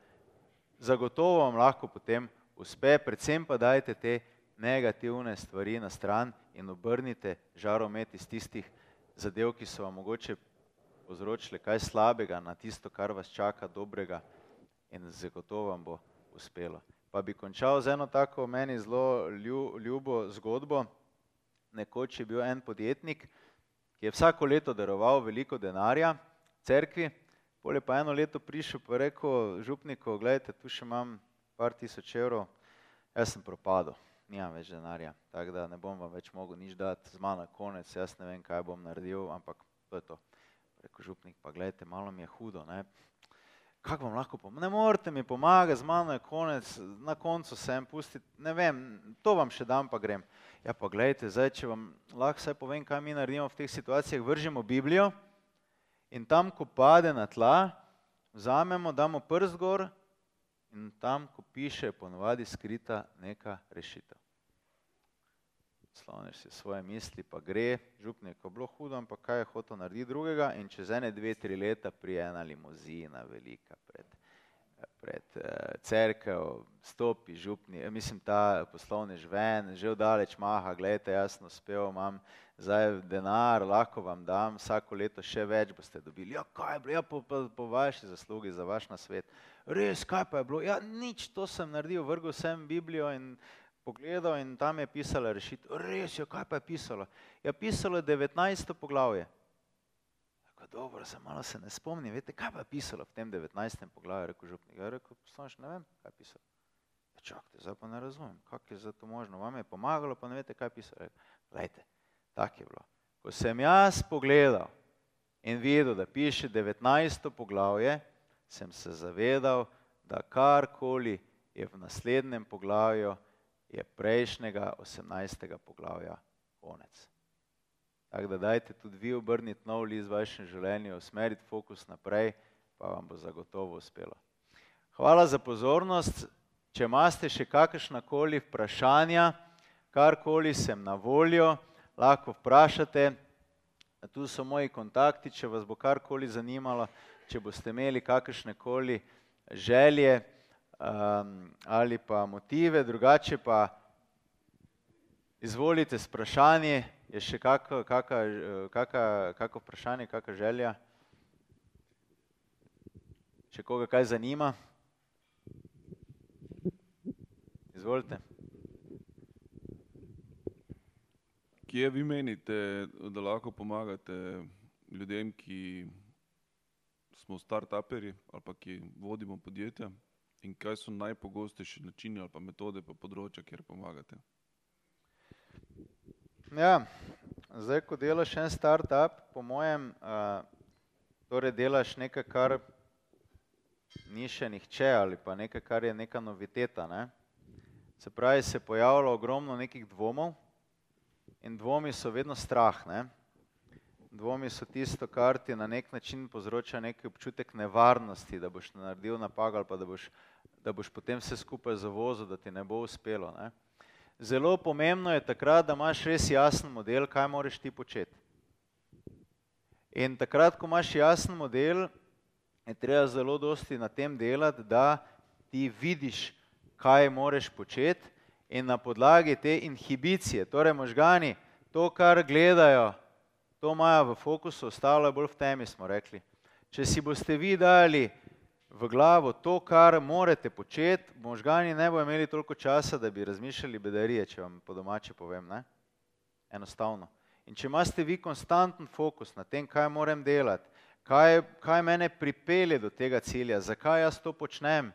zagotovo vam lahko potem uspe, predvsem pa dajte te negativne stvari na stran in obrnite žaromet iz tistih zadev, ki so vam mogoče povzročile kaj slabega na tisto, kar vas čaka dobrega in zagotovo vam bo uspelo. Pa bi končal z eno tako meni zelo ljubo zgodbo. Nekoč je bil en podjetnik, ki je vsako leto daroval veliko denarja cerkvi, pol je pa eno leto prišel pa rekel župniku, gledajte, tu še imam par tisoč evrov, jaz sem propadel nimam več denarja, tako da ne bom vam več mogel nič dati, z mano konec, jaz ne vem, kaj bom naredil, ampak to je to. Reko župnik, pa gledajte, malo mi je hudo, ne. Kako vam lahko pomagam? Ne morete mi pomagati, z mano je konec, na koncu sem, pustiti, ne vem, to vam še dam, pa grem. Ja, pa gledajte, zdaj, če vam lahko vsaj povem, kaj mi naredimo v teh situacijah, vržemo Biblijo in tam, ko pade na tla, vzamemo, damo prst gor in tam, ko piše, ponovadi skrita neka rešitev. Sloniš si svoje misli, pa gre, župnik je bilo hudo, ampak kaj je hotel narediti drugega in čez ene, dve, tri leta prije ena limuzina velika pred, pred uh, cerkev, stopi župni, eh, mislim ta poslovnež ven, že vdaleč maha, gledajte, jasno spel imam, zdaj denar, lahko vam dam, vsako leto še več boste dobili. Ja, kaj je? Ja, po, po, po vaši zaslugi, za vaš nasvet. Res, kaj pa je bilo? Ja, nič, to sem naredil, vrgel sem Biblijo in pogledal in tam je pisala rešitev. Res je, kaj pa je pisalo? Ja, pisalo je 19. poglavje. Tako dobro, se malo se ne spomnim, veste, kaj pa je pisalo v tem 19. poglavju, rekel župnik. Ja, rekel, poslanš, ne vem, kaj je pisalo. Ja, čakajte, zdaj pa ne razumem, kako je za to možno. Vam je pomagalo, pa ne veste, kaj je pisalo. Glejte, tako je bilo. Ko sem jaz pogledal in videl, da piše 19. poglavje, sem se zavedal, da karkoli je v naslednjem poglavju, je prejšnjega 18. poglavja konec. Tako da dajte tudi vi obrniti nov list v vašem življenju, usmeriti fokus naprej, pa vam bo zagotovo uspelo. Hvala za pozornost. Če imate še kakršna koli vprašanja, karkoli sem na voljo, lahko vprašate. Tu so moji kontakti, če vas bo karkoli zanimalo, če boste imeli kakršne koli želje um, ali pa motive, drugače pa izvolite s vprašanje, je še kako, kaka, kaka, kako vprašanje, kakšna želja? Če koga kaj zanima? Izvolite. Kje vi menite, da lahko pomagate ljudem, ki smo start-uperji ali pa ki vodimo podjetja in kaj so najpogostejši načini ali pa metode pa področja, kjer pomagate? Ja, zdaj, ko delaš en start-up, po mojem, torej delaš nekaj, kar ni še nihče ali pa nekaj, kar je neka noviteta, ne. Se pravi, se pojavlja ogromno nekih dvomov, in dvomi so vedno strah, ne. Dvomi so tisto, kar ti na neki način povzroča neki občutek nevarnosti, da boš naredil napako ali pa da boš, da boš potem vse skupaj zavozil, da ti ne bo uspelo, ne. Zelo pomembno je takrat, da imaš res jasen model, kaj moraš ti početi. In takrat, ko imaš jasen model, je treba zelo dosti na tem delati, da ti vidiš, kaj moraš početi in na podlagi te inhibicije, torej možgani, to, kar gledajo, to imajo v fokusu, ostalo je bolj v temi, smo rekli. Če si boste vi dali v glavo to, kar morate početi, možgani ne bojo imeli toliko časa, da bi razmišljali bedarije, če vam po domače povem, ne? Enostavno. In če imate vi konstanten fokus na tem, kaj moram delati, kaj, kaj mene pripelje do tega cilja, zakaj jaz to počnem,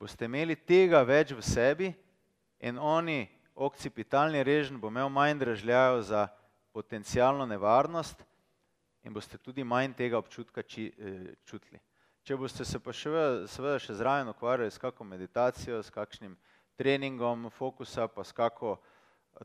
boste imeli tega več v sebi, in oni, okcipitalni režim, bo imel manj dražljajev za potencijalno nevarnost in boste tudi manj tega občutka či, eh, čutili. Če boste se pa še, seveda še zraven ukvarjali s kakšno meditacijo, s kakšnim treningom fokusa, pa s kako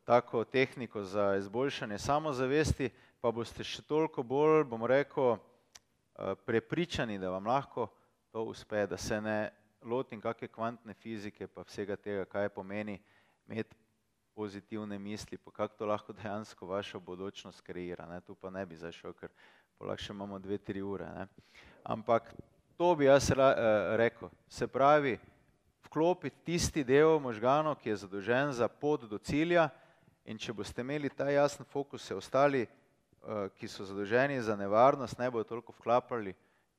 tako tehniko za izboljšanje samozavesti, pa boste še toliko bolj, bom rekel, eh, prepričani, da vam lahko to uspe, da se ne lotim kakšne kvantne fizike pa vsega tega, kaj pomeni imeti pozitivne misli, pa kako to lahko dejansko vašo bodočnost kreira, ne, tu pa ne bi zašel, ker lahko imamo dve, tri ure, ne. Ampak to bi jaz rekel, se pravi, vklopiti tisti del možganov, ki je zadolžen za pot do cilja, in če boste imeli ta jasen fokus, se ostali, ki so zadolženi za nevarnost, ne bojo toliko vklapljali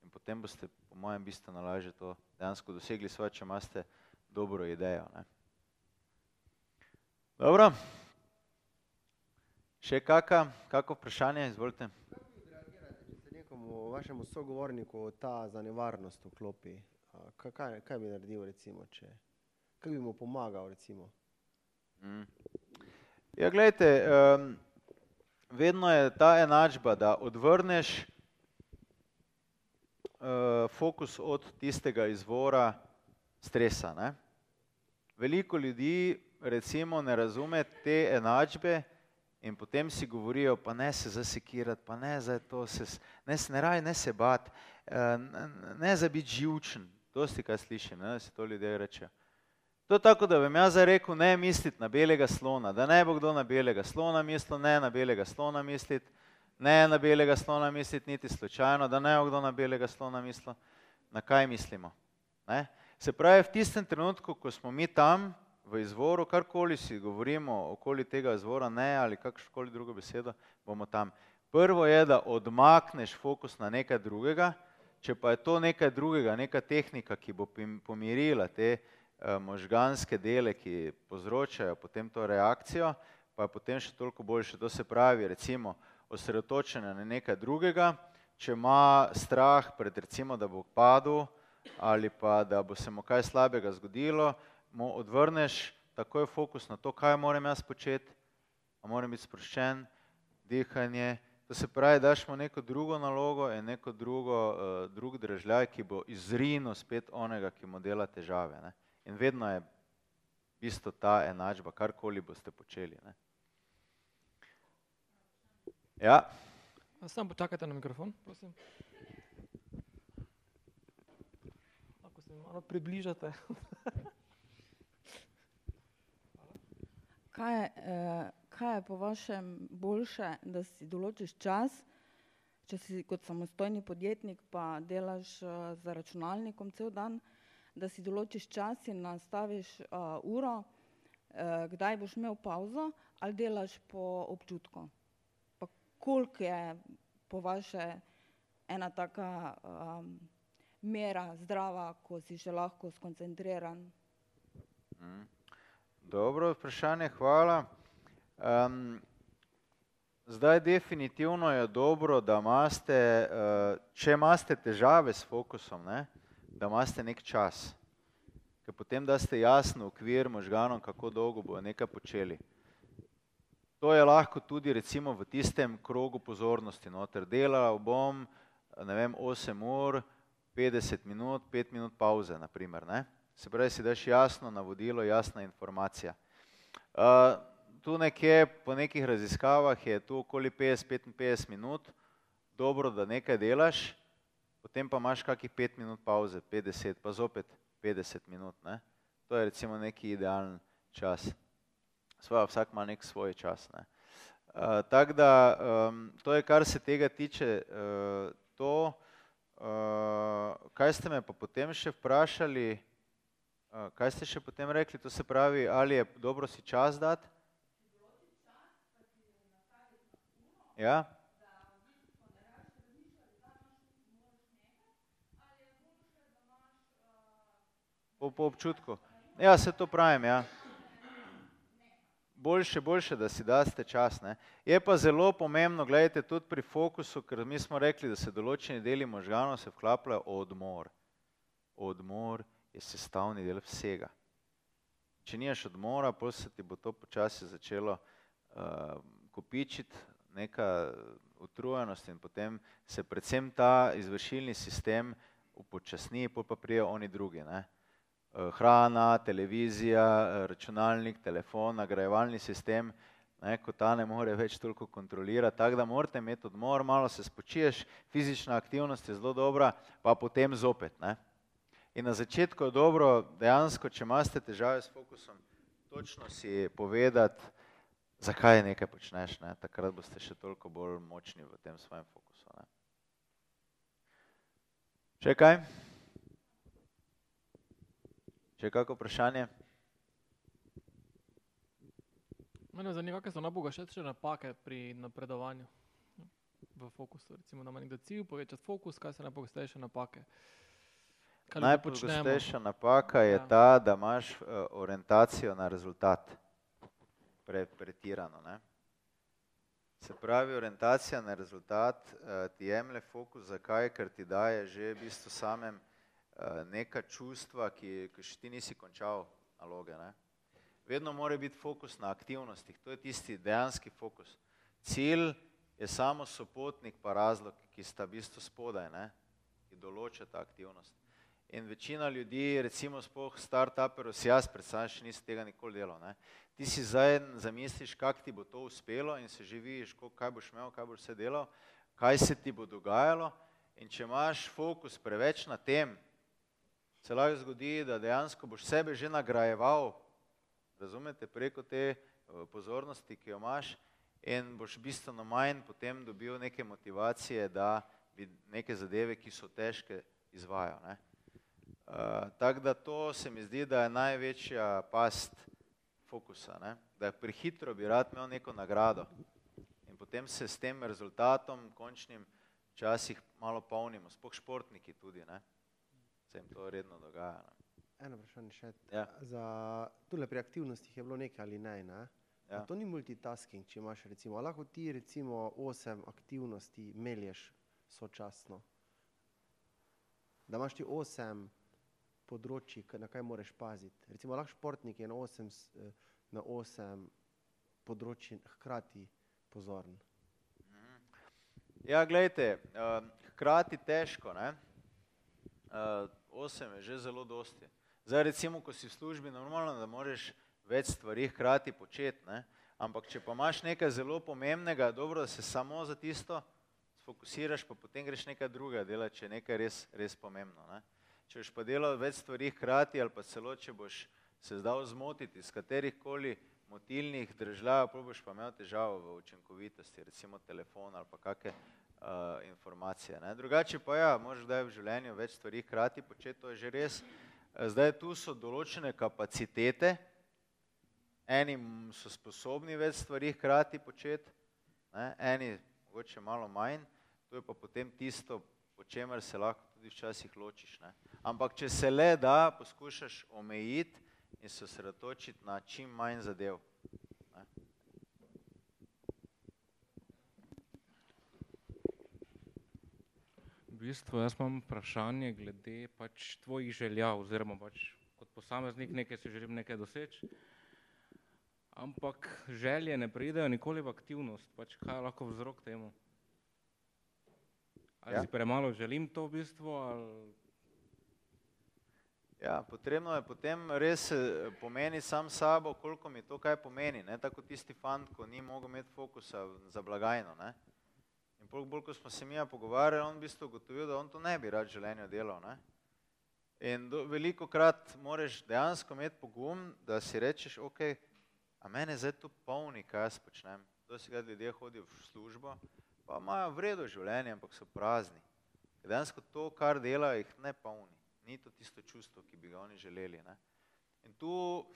in potem boste po mojem bistveno lažje to dejansko dosegli, seveda če imate dobro idejo, ne. Dobro. Še kaka, kako vprašanje, izvolite. Nekomu vašemu sogovorniku ta za nevarnost vklopi, kaj, kaj bi naredil recimo, če, kako bi mu pomagal recimo? Ja, glejte, vedno je ta enačba, da odvrneš fokus od tistega izvora stresa, ne. Veliko ljudi recimo ne razume te enačbe in potem si govorijo, pa ne se zdaj sekirati, pa ne zdaj to se, ne se, ne raje ne se bati, ne zdaj biti živčen, dostikrat slišim, ne, da si to ljudje rečejo. To je tako, da bi jaz zdaj rekel, ne misliti na belega slona, da ne bo kdo na belega slona mislil, ne na belega slona misliti, ne na belega slona misliti niti slučajno, da ne bo kdo na belega slona mislil, na kaj mislimo, ne. Se pravi, v tistem trenutku, ko smo mi tam v izvoru, karkoli si govorimo okoli tega izvora, ne ali kakršnokoli drugo besedo, bomo tam. Prvo je, da odmakneš fokus na nekaj drugega, če pa je to nekaj drugega, neka tehnika, ki bo pomirila te možganske dele, ki povzročajo potem to reakcijo, pa je potem še toliko boljše, to se pravi recimo osredotočenje na nekaj drugega, če ima strah pred recimo, da bo padel ali pa da bo se mu kaj slabega zgodilo, mu odvrneš takoj fokus na to, kaj moram jaz početi, a moram biti sproščen, dihanje, to se pravi, daš mu neko drugo nalogo in neko drugo, drug dražljaj, ki bo izrinil spet onega, ki mu dela težave, ne. In vedno je bistvu ta enačba, karkoli boste počeli, ne. Ja, Samo počakajte na mikrofon, prosim. Lahko se mi malo približate. Kaj je, eh, kaj je po vašem boljše, da si določiš čas, če si kot samostojni podjetnik pa delaš eh, za računalnikom cel dan, da si določiš čas in nastaviš eh, uro, eh, kdaj boš imel pauzo ali delaš po občutku? Pa koliko je po vaše ena taka um, mera zdrava, ko si še lahko skoncentriran? Dobro vprašanje, hvala. Um, zdaj definitivno je dobro, da imate, uh, če imate težave s fokusom, ne, da imate nek čas, ker potem da ste jasno okvir možganom, kako dolgo bojo nekaj počeli. To je lahko tudi recimo v tistem krogu pozornosti, noter delal bom, ne vem, 8 ur, 50 minut, 5 minut pauze, naprimer, ne. Se pravi, si daš jasno navodilo, jasna informacija. Uh, tu nekje po nekih raziskavah je tu okoli 50-55 minut, dobro, da nekaj delaš, potem pa imaš kakih 5 minut pauze, 50, pa zopet 50 minut. Ne? To je recimo neki idealen čas. Svoja, vsak ima nek svoj čas. Ne? Uh, Tako da um, to je, kar se tega tiče, uh, to, uh, kaj ste me pa potem še vprašali, kaj ste še potem rekli, to se pravi, ali je dobro si čas dati? Ja. Po, po občutku. Ja, se to pravim, ja. Boljše, boljše, da si daste čas. Ne. Je pa zelo pomembno, gledajte, tudi pri fokusu, ker mi smo rekli, da se določeni deli možganov se vklapljajo odmor. Odmor je sestavni del vsega. Če nimaš odmora, potem se ti bo to počasi začelo uh, kopičiti, neka utrujenost in potem se predvsem ta izvršilni sistem upočasni, potem pa prijejo oni drugi. Ne. Uh, hrana, televizija, računalnik, telefon, nagrajevalni sistem, ne, ko ta ne more več toliko kontrolirati, tako da morate imeti odmor, malo se spočiješ, fizična aktivnost je zelo dobra, pa potem zopet. Ne. In na začetku je dobro, dejansko, če imate težave s fokusom, točno si povedati, zakaj nekaj počneš, ne? takrat boste še toliko bolj močni v tem svojem fokusu. Ne? Še kaj? Še kako vprašanje? Mene zanima, kakšne so najpogostejše napake pri napredovanju v fokusu. Recimo, da ima nekdo cilj, povečati fokus, kaj so najpogostejše napake? Kaj počnemo? Najpogostejša napaka je Ja. ta, da imaš uh, orientacijo na rezultat. Pre, pretirano. Ne? Se pravi, orientacija na rezultat uh, ti jemlje fokus, zakaj? Ker ti daje že v bistvu samem uh, neka čustva, ki, ki še ti nisi končal naloge. Ne? Vedno mora biti fokus na aktivnostih, to je tisti dejanski fokus. Cilj je samo sopotnik pa razlog, ki sta v bistvu spodaj, ne? ki določa ta aktivnost. In večina ljudi, recimo spoh start-uperov, si jaz predstavljam, še nisem tega nikoli delal. Ne? Ti si zdaj zamisliš, kako ti bo to uspelo in se že vidiš, kaj boš imel, kaj boš vse delal, kaj se ti bo dogajalo. In če imaš fokus preveč na tem, se lahko zgodi, da dejansko boš sebe že nagrajeval, razumete, preko te eh, pozornosti, ki jo imaš, in boš bistveno manj potem dobil neke motivacije, da bi neke zadeve, ki so težke, izvajal. Ne? Uh, Tako da to se mi zdi, da je največja past fokusa, ne? da prehitro bi rad imel neko nagrado in potem se s tem rezultatom končnim včasih malo polnimo, sploh športniki tudi, ne? se jim to redno dogaja. Ne? Eno vprašanje še. Ja. Za tule pri aktivnostih je bilo nekaj ali ne. ne? Ja. Ja. To ni multitasking, če imaš recimo, a lahko ti recimo osem aktivnosti melješ sočasno. Da imaš ti osem področji, na kaj moraš paziti. Recimo lahko športnik je na osem, eh, na osem področji hkrati pozoren. Ja, gledajte, uh, hkrati težko, ne? Uh, osem je že zelo dosti. Zdaj recimo, ko si v službi, normalno, da moraš več stvari hkrati početi, ne? Ampak če pa imaš nekaj zelo pomembnega, dobro, da se samo za tisto sfokusiraš, pa potem greš nekaj drugega delati, če je nekaj res, res pomembno. Ne? Če boš pa delal več stvari hkrati ali pa celo, če boš se zdal zmotiti iz katerih koli motilnih držav, pa boš pa imel težavo v učinkovitosti, recimo telefon ali pa kakšne uh, informacije. Ne? Drugače pa ja, moraš da v življenju več stvari hkrati početi, to je že res. Zdaj tu so določene kapacitete, eni so sposobni več stvari hkrati početi, ne? eni mogoče malo manj, to je pa potem tisto, po čemer se lahko tudi včasih ločiš. Ne? Ampak če se le da, poskušaš omejiti in se osredotočiti na čim manj zadev. Ne? V bistvu jaz imam vprašanje glede pač tvojih želja oziroma pač kot posameznik nekaj si želim nekaj doseči, ampak želje ne pridejo nikoli v aktivnost, pač kaj je lahko vzrok temu? Ali Ja. si premalo želim to v bistvu ali Ja, potrebno je potem res eh, pomeni sam sabo, koliko mi to kaj pomeni. Ne? Tako tisti fant, ko ni mogel imeti fokusa za blagajno. Ne? In bolj, bolj, ko smo se mi pogovarjali, on v bistvu ugotovil, da on to ne bi rad v življenju delal. Ne? In do, veliko krat moraš dejansko imeti pogum, da si rečeš, ok, a mene zdaj tu polni, kaj jaz počnem. Dosti krat ljudje hodijo v službo, pa imajo vredo življenje, ampak so prazni. Ker Dejansko to, kar delajo, jih ne polni ni to tisto čustvo, ki bi ga oni želeli. Ne? In tu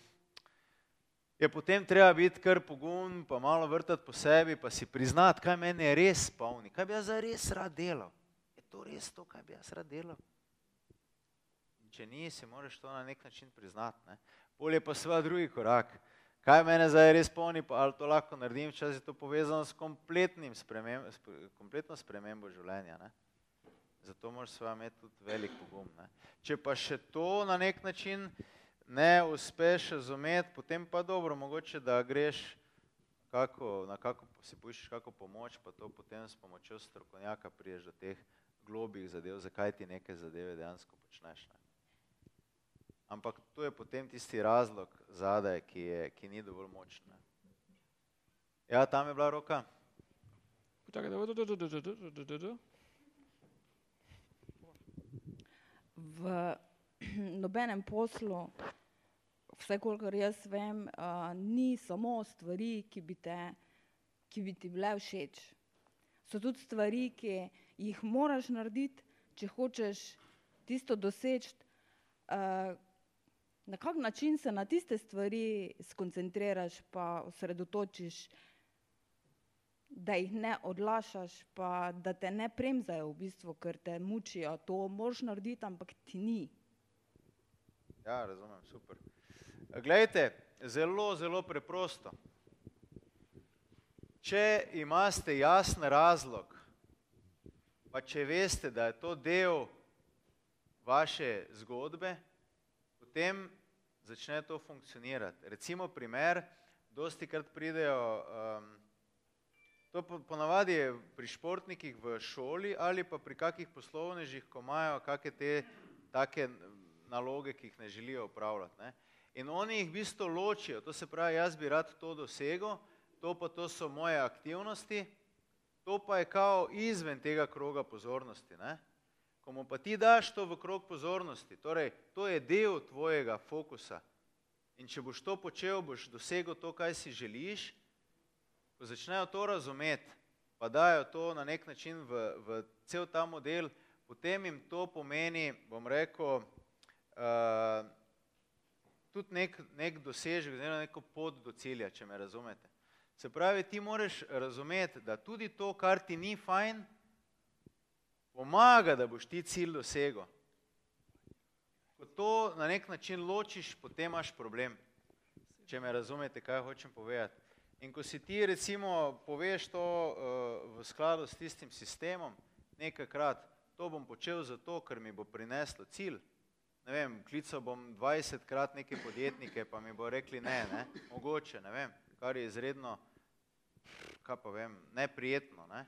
je potem treba biti kar pogum, pa malo vrtati po sebi, pa si priznati, kaj meni je res polni, kaj bi jaz res rad delal. Je to res to, kaj bi jaz rad delal? In če ni, si moraš to na nek način priznati. Ne? Bolje pa seveda drugi korak. Kaj mene zdaj res polni, pa ali to lahko naredim, če je to povezano s sprememb, s kompletno spremembo življenja. Ne? Zato moraš imeti tudi velik pogum. Ne? Če pa še to na nek način ne uspeš razumeti, potem pa dobro, mogoče da greš kako, na kako si poiščeš kako pomoč, pa to potem s pomočjo strokovnjaka priješ do teh globih zadev, zakaj ti neke zadeve dejansko počneš. Ne? Ampak to je potem tisti razlog zadaj, ki, je, ki ni dovolj močen. ne. Ja, tam je bila roka. Počakajte. v nobenem poslu, vse kolikor jaz vem, uh, ni samo stvari, ki bi, te, ki bi ti bile všeč. So tudi stvari, ki jih moraš narediti, če hočeš tisto doseči. Uh, na kak način se na tiste stvari skoncentriraš, pa osredotočiš, da jih ne odlašaš, pa da te ne premzajo v bistvu, ker te mučijo. To moraš narediti, ampak ti ni. Ja, razumem, super. Glejte, zelo, zelo preprosto. Če imate jasen razlog, pa če veste, da je to del vaše zgodbe, potem začne to funkcionirati. Recimo primer, dosti krat pridejo, um, to po- ponavadi je pri športnikih v šoli ali pa pri kakih poslovnežih, ko imajo kakšne te take naloge, ki jih ne želijo upravljati. Ne? In oni jih v bistvu ločijo, to se pravi, jaz bi rad to dosegel, to pa to so moje aktivnosti, to pa je kao izven tega kroga pozornosti. Ne? Ko mu pa ti daš to v krog pozornosti, torej to je del tvojega fokusa. In če boš to počel, boš dosegel to, kaj si želiš, ko začnejo to razumeti, pa dajo to na nek način v, v cel ta model, potem jim to pomeni, bom rekel, uh, tudi nek, nek dosežek, oziroma neko pot do cilja, če me razumete. Se pravi, ti moraš razumeti, da tudi to, kar ti ni fajn, pomaga, da boš ti cilj dosegel. Ko to na nek način ločiš, potem imaš problem, če me razumete, kaj hočem povedati. In ko si ti recimo poveš to uh, v skladu s tistim sistemom, nekajkrat, to bom počel zato, ker mi bo prineslo cilj. Ne vem, klical bom 20 krat neke podjetnike, pa mi bo rekli ne, ne, mogoče, ne vem, kar je izredno, kaj pa vem, neprijetno, ne.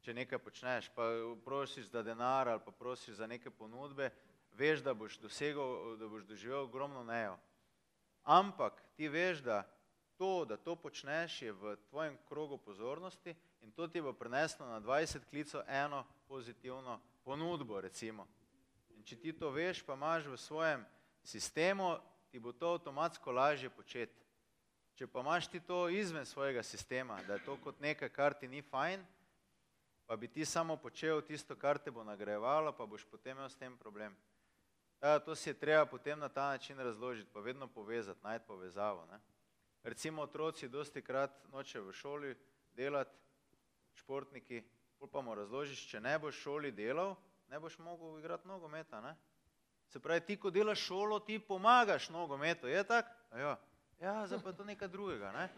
Če nekaj počneš, pa prosiš za denar ali pa prosiš za neke ponudbe, veš, da boš dosegel, da boš doživel ogromno nejo. Ampak ti veš, da to, da to počneš, je v tvojem krogu pozornosti in to ti bo prineslo na 20 klicov eno pozitivno ponudbo, recimo. In če ti to veš, pa imaš v svojem sistemu, ti bo to avtomatsko lažje početi. Če pa imaš ti to izven svojega sistema, da je to kot nekaj, kar ti ni fajn, pa bi ti samo počel tisto, kar te bo nagrajevalo, pa boš potem imel s tem problem. Ja, to si je treba potem na ta način razložiti, pa vedno povezati, najti povezavo. Ne? Recimo otroci dosti krat noče v šoli delati, športniki, pol pa mu razložiš, če ne boš v šoli delal, ne boš mogel igrati nogometa. Ne? Se pravi, ti, ko delaš šolo, ti pomagaš nogometu, je tako? Ja, ja zdaj pa to nekaj drugega. Ne?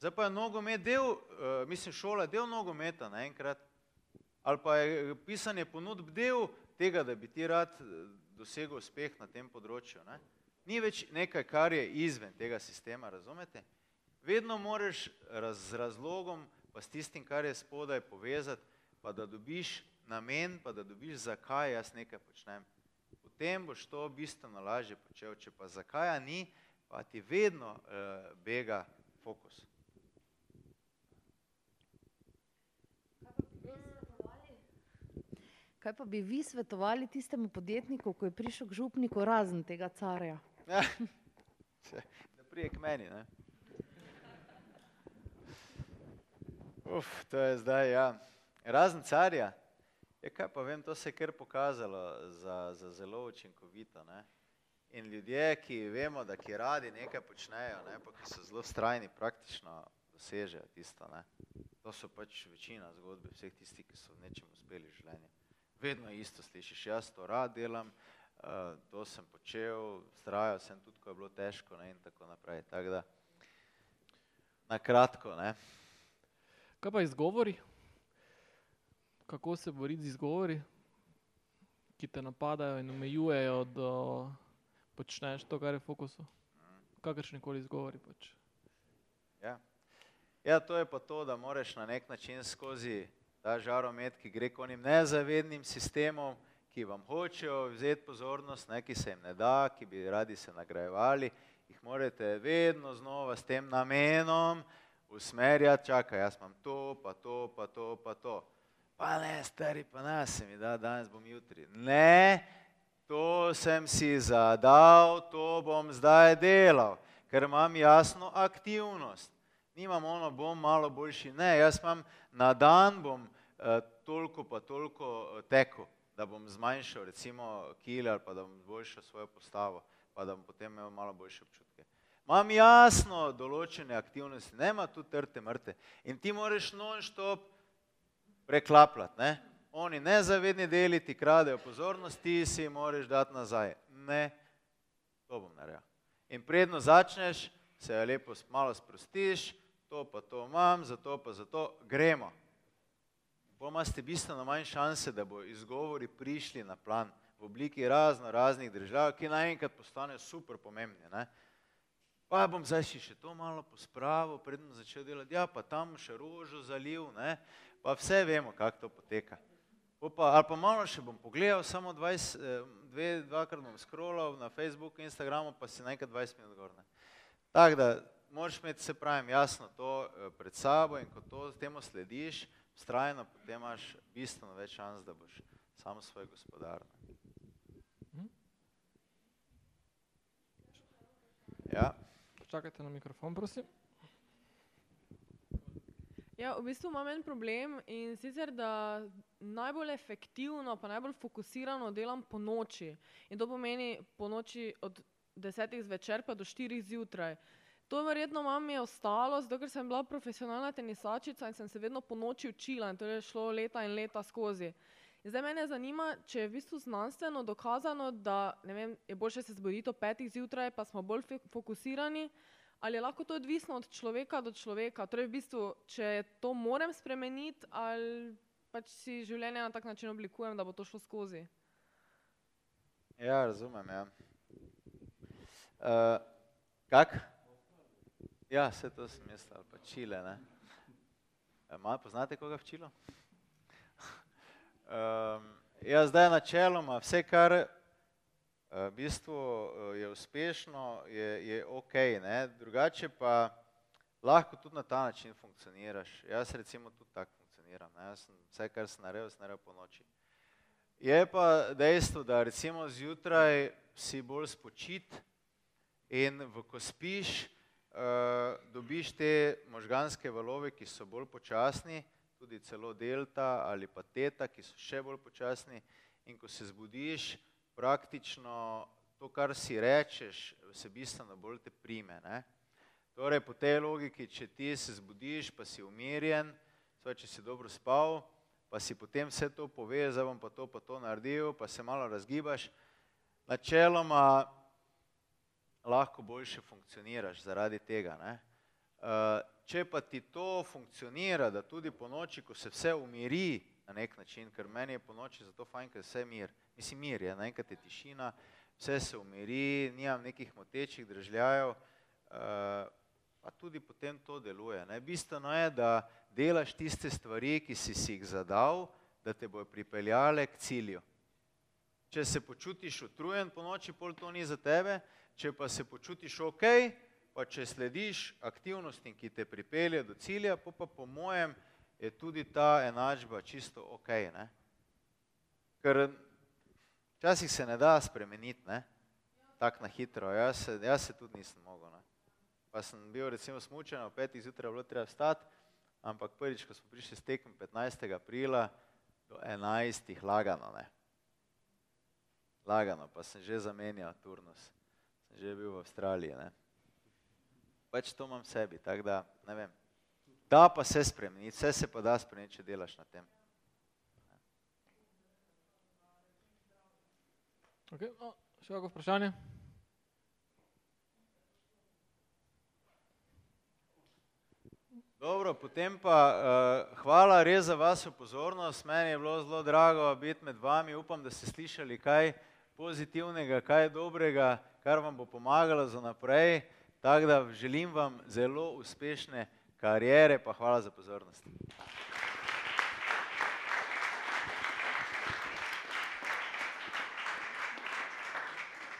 Zdaj pa je nogomet del, uh, mislim, šola del nogometa naenkrat. Ali pa je pisanje ponudb del tega, da bi ti rad dosegel uspeh na tem področju. Ne? Ni več nekaj, kar je izven tega sistema, razumete? Vedno moraš raz, z razlogom, pa s tistim, kar je spodaj, povezati, pa da dobiš namen, pa da dobiš, zakaj jaz nekaj počnem. Potem boš to bistveno lažje počel, če pa zakaj ni, pa ti vedno uh, bega fokus. Kaj pa bi vi svetovali tistemu podjetniku, ko je prišel k župniku razen tega carja? Ja. Da prije k meni. Ne? Uf, to je zdaj, ja. Razen carja. Je kaj pa vem, to se je kar pokazalo za, za zelo učinkovito. Ne? In ljudje, ki vemo, da ki radi nekaj počnejo, ne, pa ki so zelo strajni, praktično dosežejo tisto. Ne. To so pač večina zgodbe vseh tistih, ki so v nečem uspeli v življenju. Vedno isto slišiš, jaz to rad delam, uh, to sem počel, strajal sem tudi, ko je bilo težko ne, in tako naprej. Tak da, na kratko. Ne. Kaj pa izgovori? Kako se boriti z izgovori, ki te napadajo in omejujejo, da počneš to, kar je v fokusu? Kakršni koli izgovori. Pač. Ja. ja, to je pa to, da moraš na nek način skozi ta žaromet, ki gre k onim nezavednim sistemom, ki vam hočejo vzeti pozornost, ne, ki se jim ne da, ki bi radi se nagrajevali, jih morate vedno znova s tem namenom usmerjati, čakaj, jaz imam to, pa to, pa to, pa to. Pa ne, stari, pa nas se mi da, danes bom jutri. Ne, to sem si zadal, to bom zdaj delal, ker imam jasno aktivnost. Nimam ono, bom malo boljši. Ne, jaz imam na dan bom uh, toliko pa toliko uh, tekel, da bom zmanjšal recimo kile ali pa da bom zboljšal svojo postavo, pa da bom potem imel malo boljše občutke. Imam jasno določene aktivnosti, nema tu trte mrte in ti moraš non-stop preklapljati. Ne? Oni nezavedni deli ti kradejo pozornost, ti si moraš dati nazaj. Ne, to bom naredil. In predno začneš, se lepo malo sprostiš, to pa to imam, zato pa zato gremo. Pomaste bistveno manj šanse, da bo izgovori prišli na plan v obliki razno raznih držav, ki naenkrat postanejo super pomembni. Ne? Pa bom zdaj še to malo pospravil, predno začel delati, ja pa tam še rožo zaliv, ne? pa vse vemo, kako to poteka. Pa, ali pa malo še bom pogledal, samo 20, dve, dvakrat bom scrollal na Facebooku, Instagramu, pa si nekaj 20 minut gor. Tako da moraš imeti, se pravim, jasno to eh, pred sabo in ko to temu slediš, strajno, potem imaš bistveno več šans, da boš sam svoj gospodar. Mhm. Ja. Čakajte na mikrofon, prosim. Ja, v bistvu imam en problem in sicer, da najbolj efektivno, pa najbolj fokusirano delam po noči. In to pomeni po noči od desetih zvečer pa do štirih zjutraj. To verjetno mam je ostalo, zato ker sem bila profesionalna tenisačica in sem se vedno po noči učila in to je šlo leta in leta skozi. Zdaj mene zanima, če je v bistvu znanstveno dokazano, da vem, je boljše se zbuditi ob petih zjutraj, pa smo bolj fokusirani, ali je lahko to odvisno od človeka do človeka. Torej, v bistvu, če to moram spremeniti, ali pač si življenje na tak način oblikujem, da bo to šlo skozi. Ja, razumem. Ja. Uh, kak? Ja, vse to sem mislil, ali pa Čile. E, malo poznate koga v Čilu? um, ja, zdaj načeloma vse, kar uh, v bistvu je uspešno, je, je ok. Ne? Drugače pa lahko tudi na ta način funkcioniraš. Jaz recimo tudi tako funkcioniram. Ne? Jaz sem vse, kar sem naredil, sem naredil po noči. Je pa dejstvo, da recimo zjutraj si bolj spočit in v, ko spiš, uh, dobiš te možganske valove, ki so bolj počasni, tudi celo delta ali pa teta, ki so še bolj počasni in ko se zbudiš, praktično to, kar si rečeš, se bistveno bolj te prime. Ne? Torej, po tej logiki, če ti se zbudiš, pa si umirjen, svoje, če si dobro spal, pa si potem vse to pove, zdaj bom pa to pa to naredil, pa se malo razgibaš, načeloma lahko boljše funkcioniraš zaradi tega. Ne? Uh, če pa ti to funkcionira, da tudi po noči, ko se vse umiri na nek način, ker meni je po noči zato fajn, ker vse mir, mislim mir je, naenkrat je tišina, vse se umiri, nimam nekih motečih držljajev, uh, pa tudi potem to deluje. Ne? Bistveno je, da delaš tiste stvari, ki si si jih zadal, da te bojo pripeljale k cilju. Če se počutiš utrujen po noči, pol to ni za tebe, če pa se počutiš ok, pa če slediš aktivnostim, ki te pripelje do cilja, pa, pa po mojem je tudi ta enačba čisto ok. Ne? Ker včasih se ne da spremeniti, ne? tako na hitro, jaz se, jaz se tudi nisem mogel. Ne? Pa sem bil recimo smučen, ob petih zjutraj bilo treba vstati, ampak prvič, ko smo prišli s tekom 15. aprila do 11. lagano, ne? lagano, pa sem že zamenjal turnus, že bil v Avstraliji. Ne? Pač to imam v sebi, tako da ne vem. Da pa se spremeniti, vse se pa da spremeniti, če delaš na tem. Okay. No, še kako vprašanje? Dobro, potem pa uh, hvala res za vašo pozornost. Meni je bilo zelo drago biti med vami. Upam, da ste slišali kaj pozitivnega, kaj dobrega, kar vam bo pomagalo za naprej. Tako da želim vam zelo uspešne karijere, pa hvala za pozornost.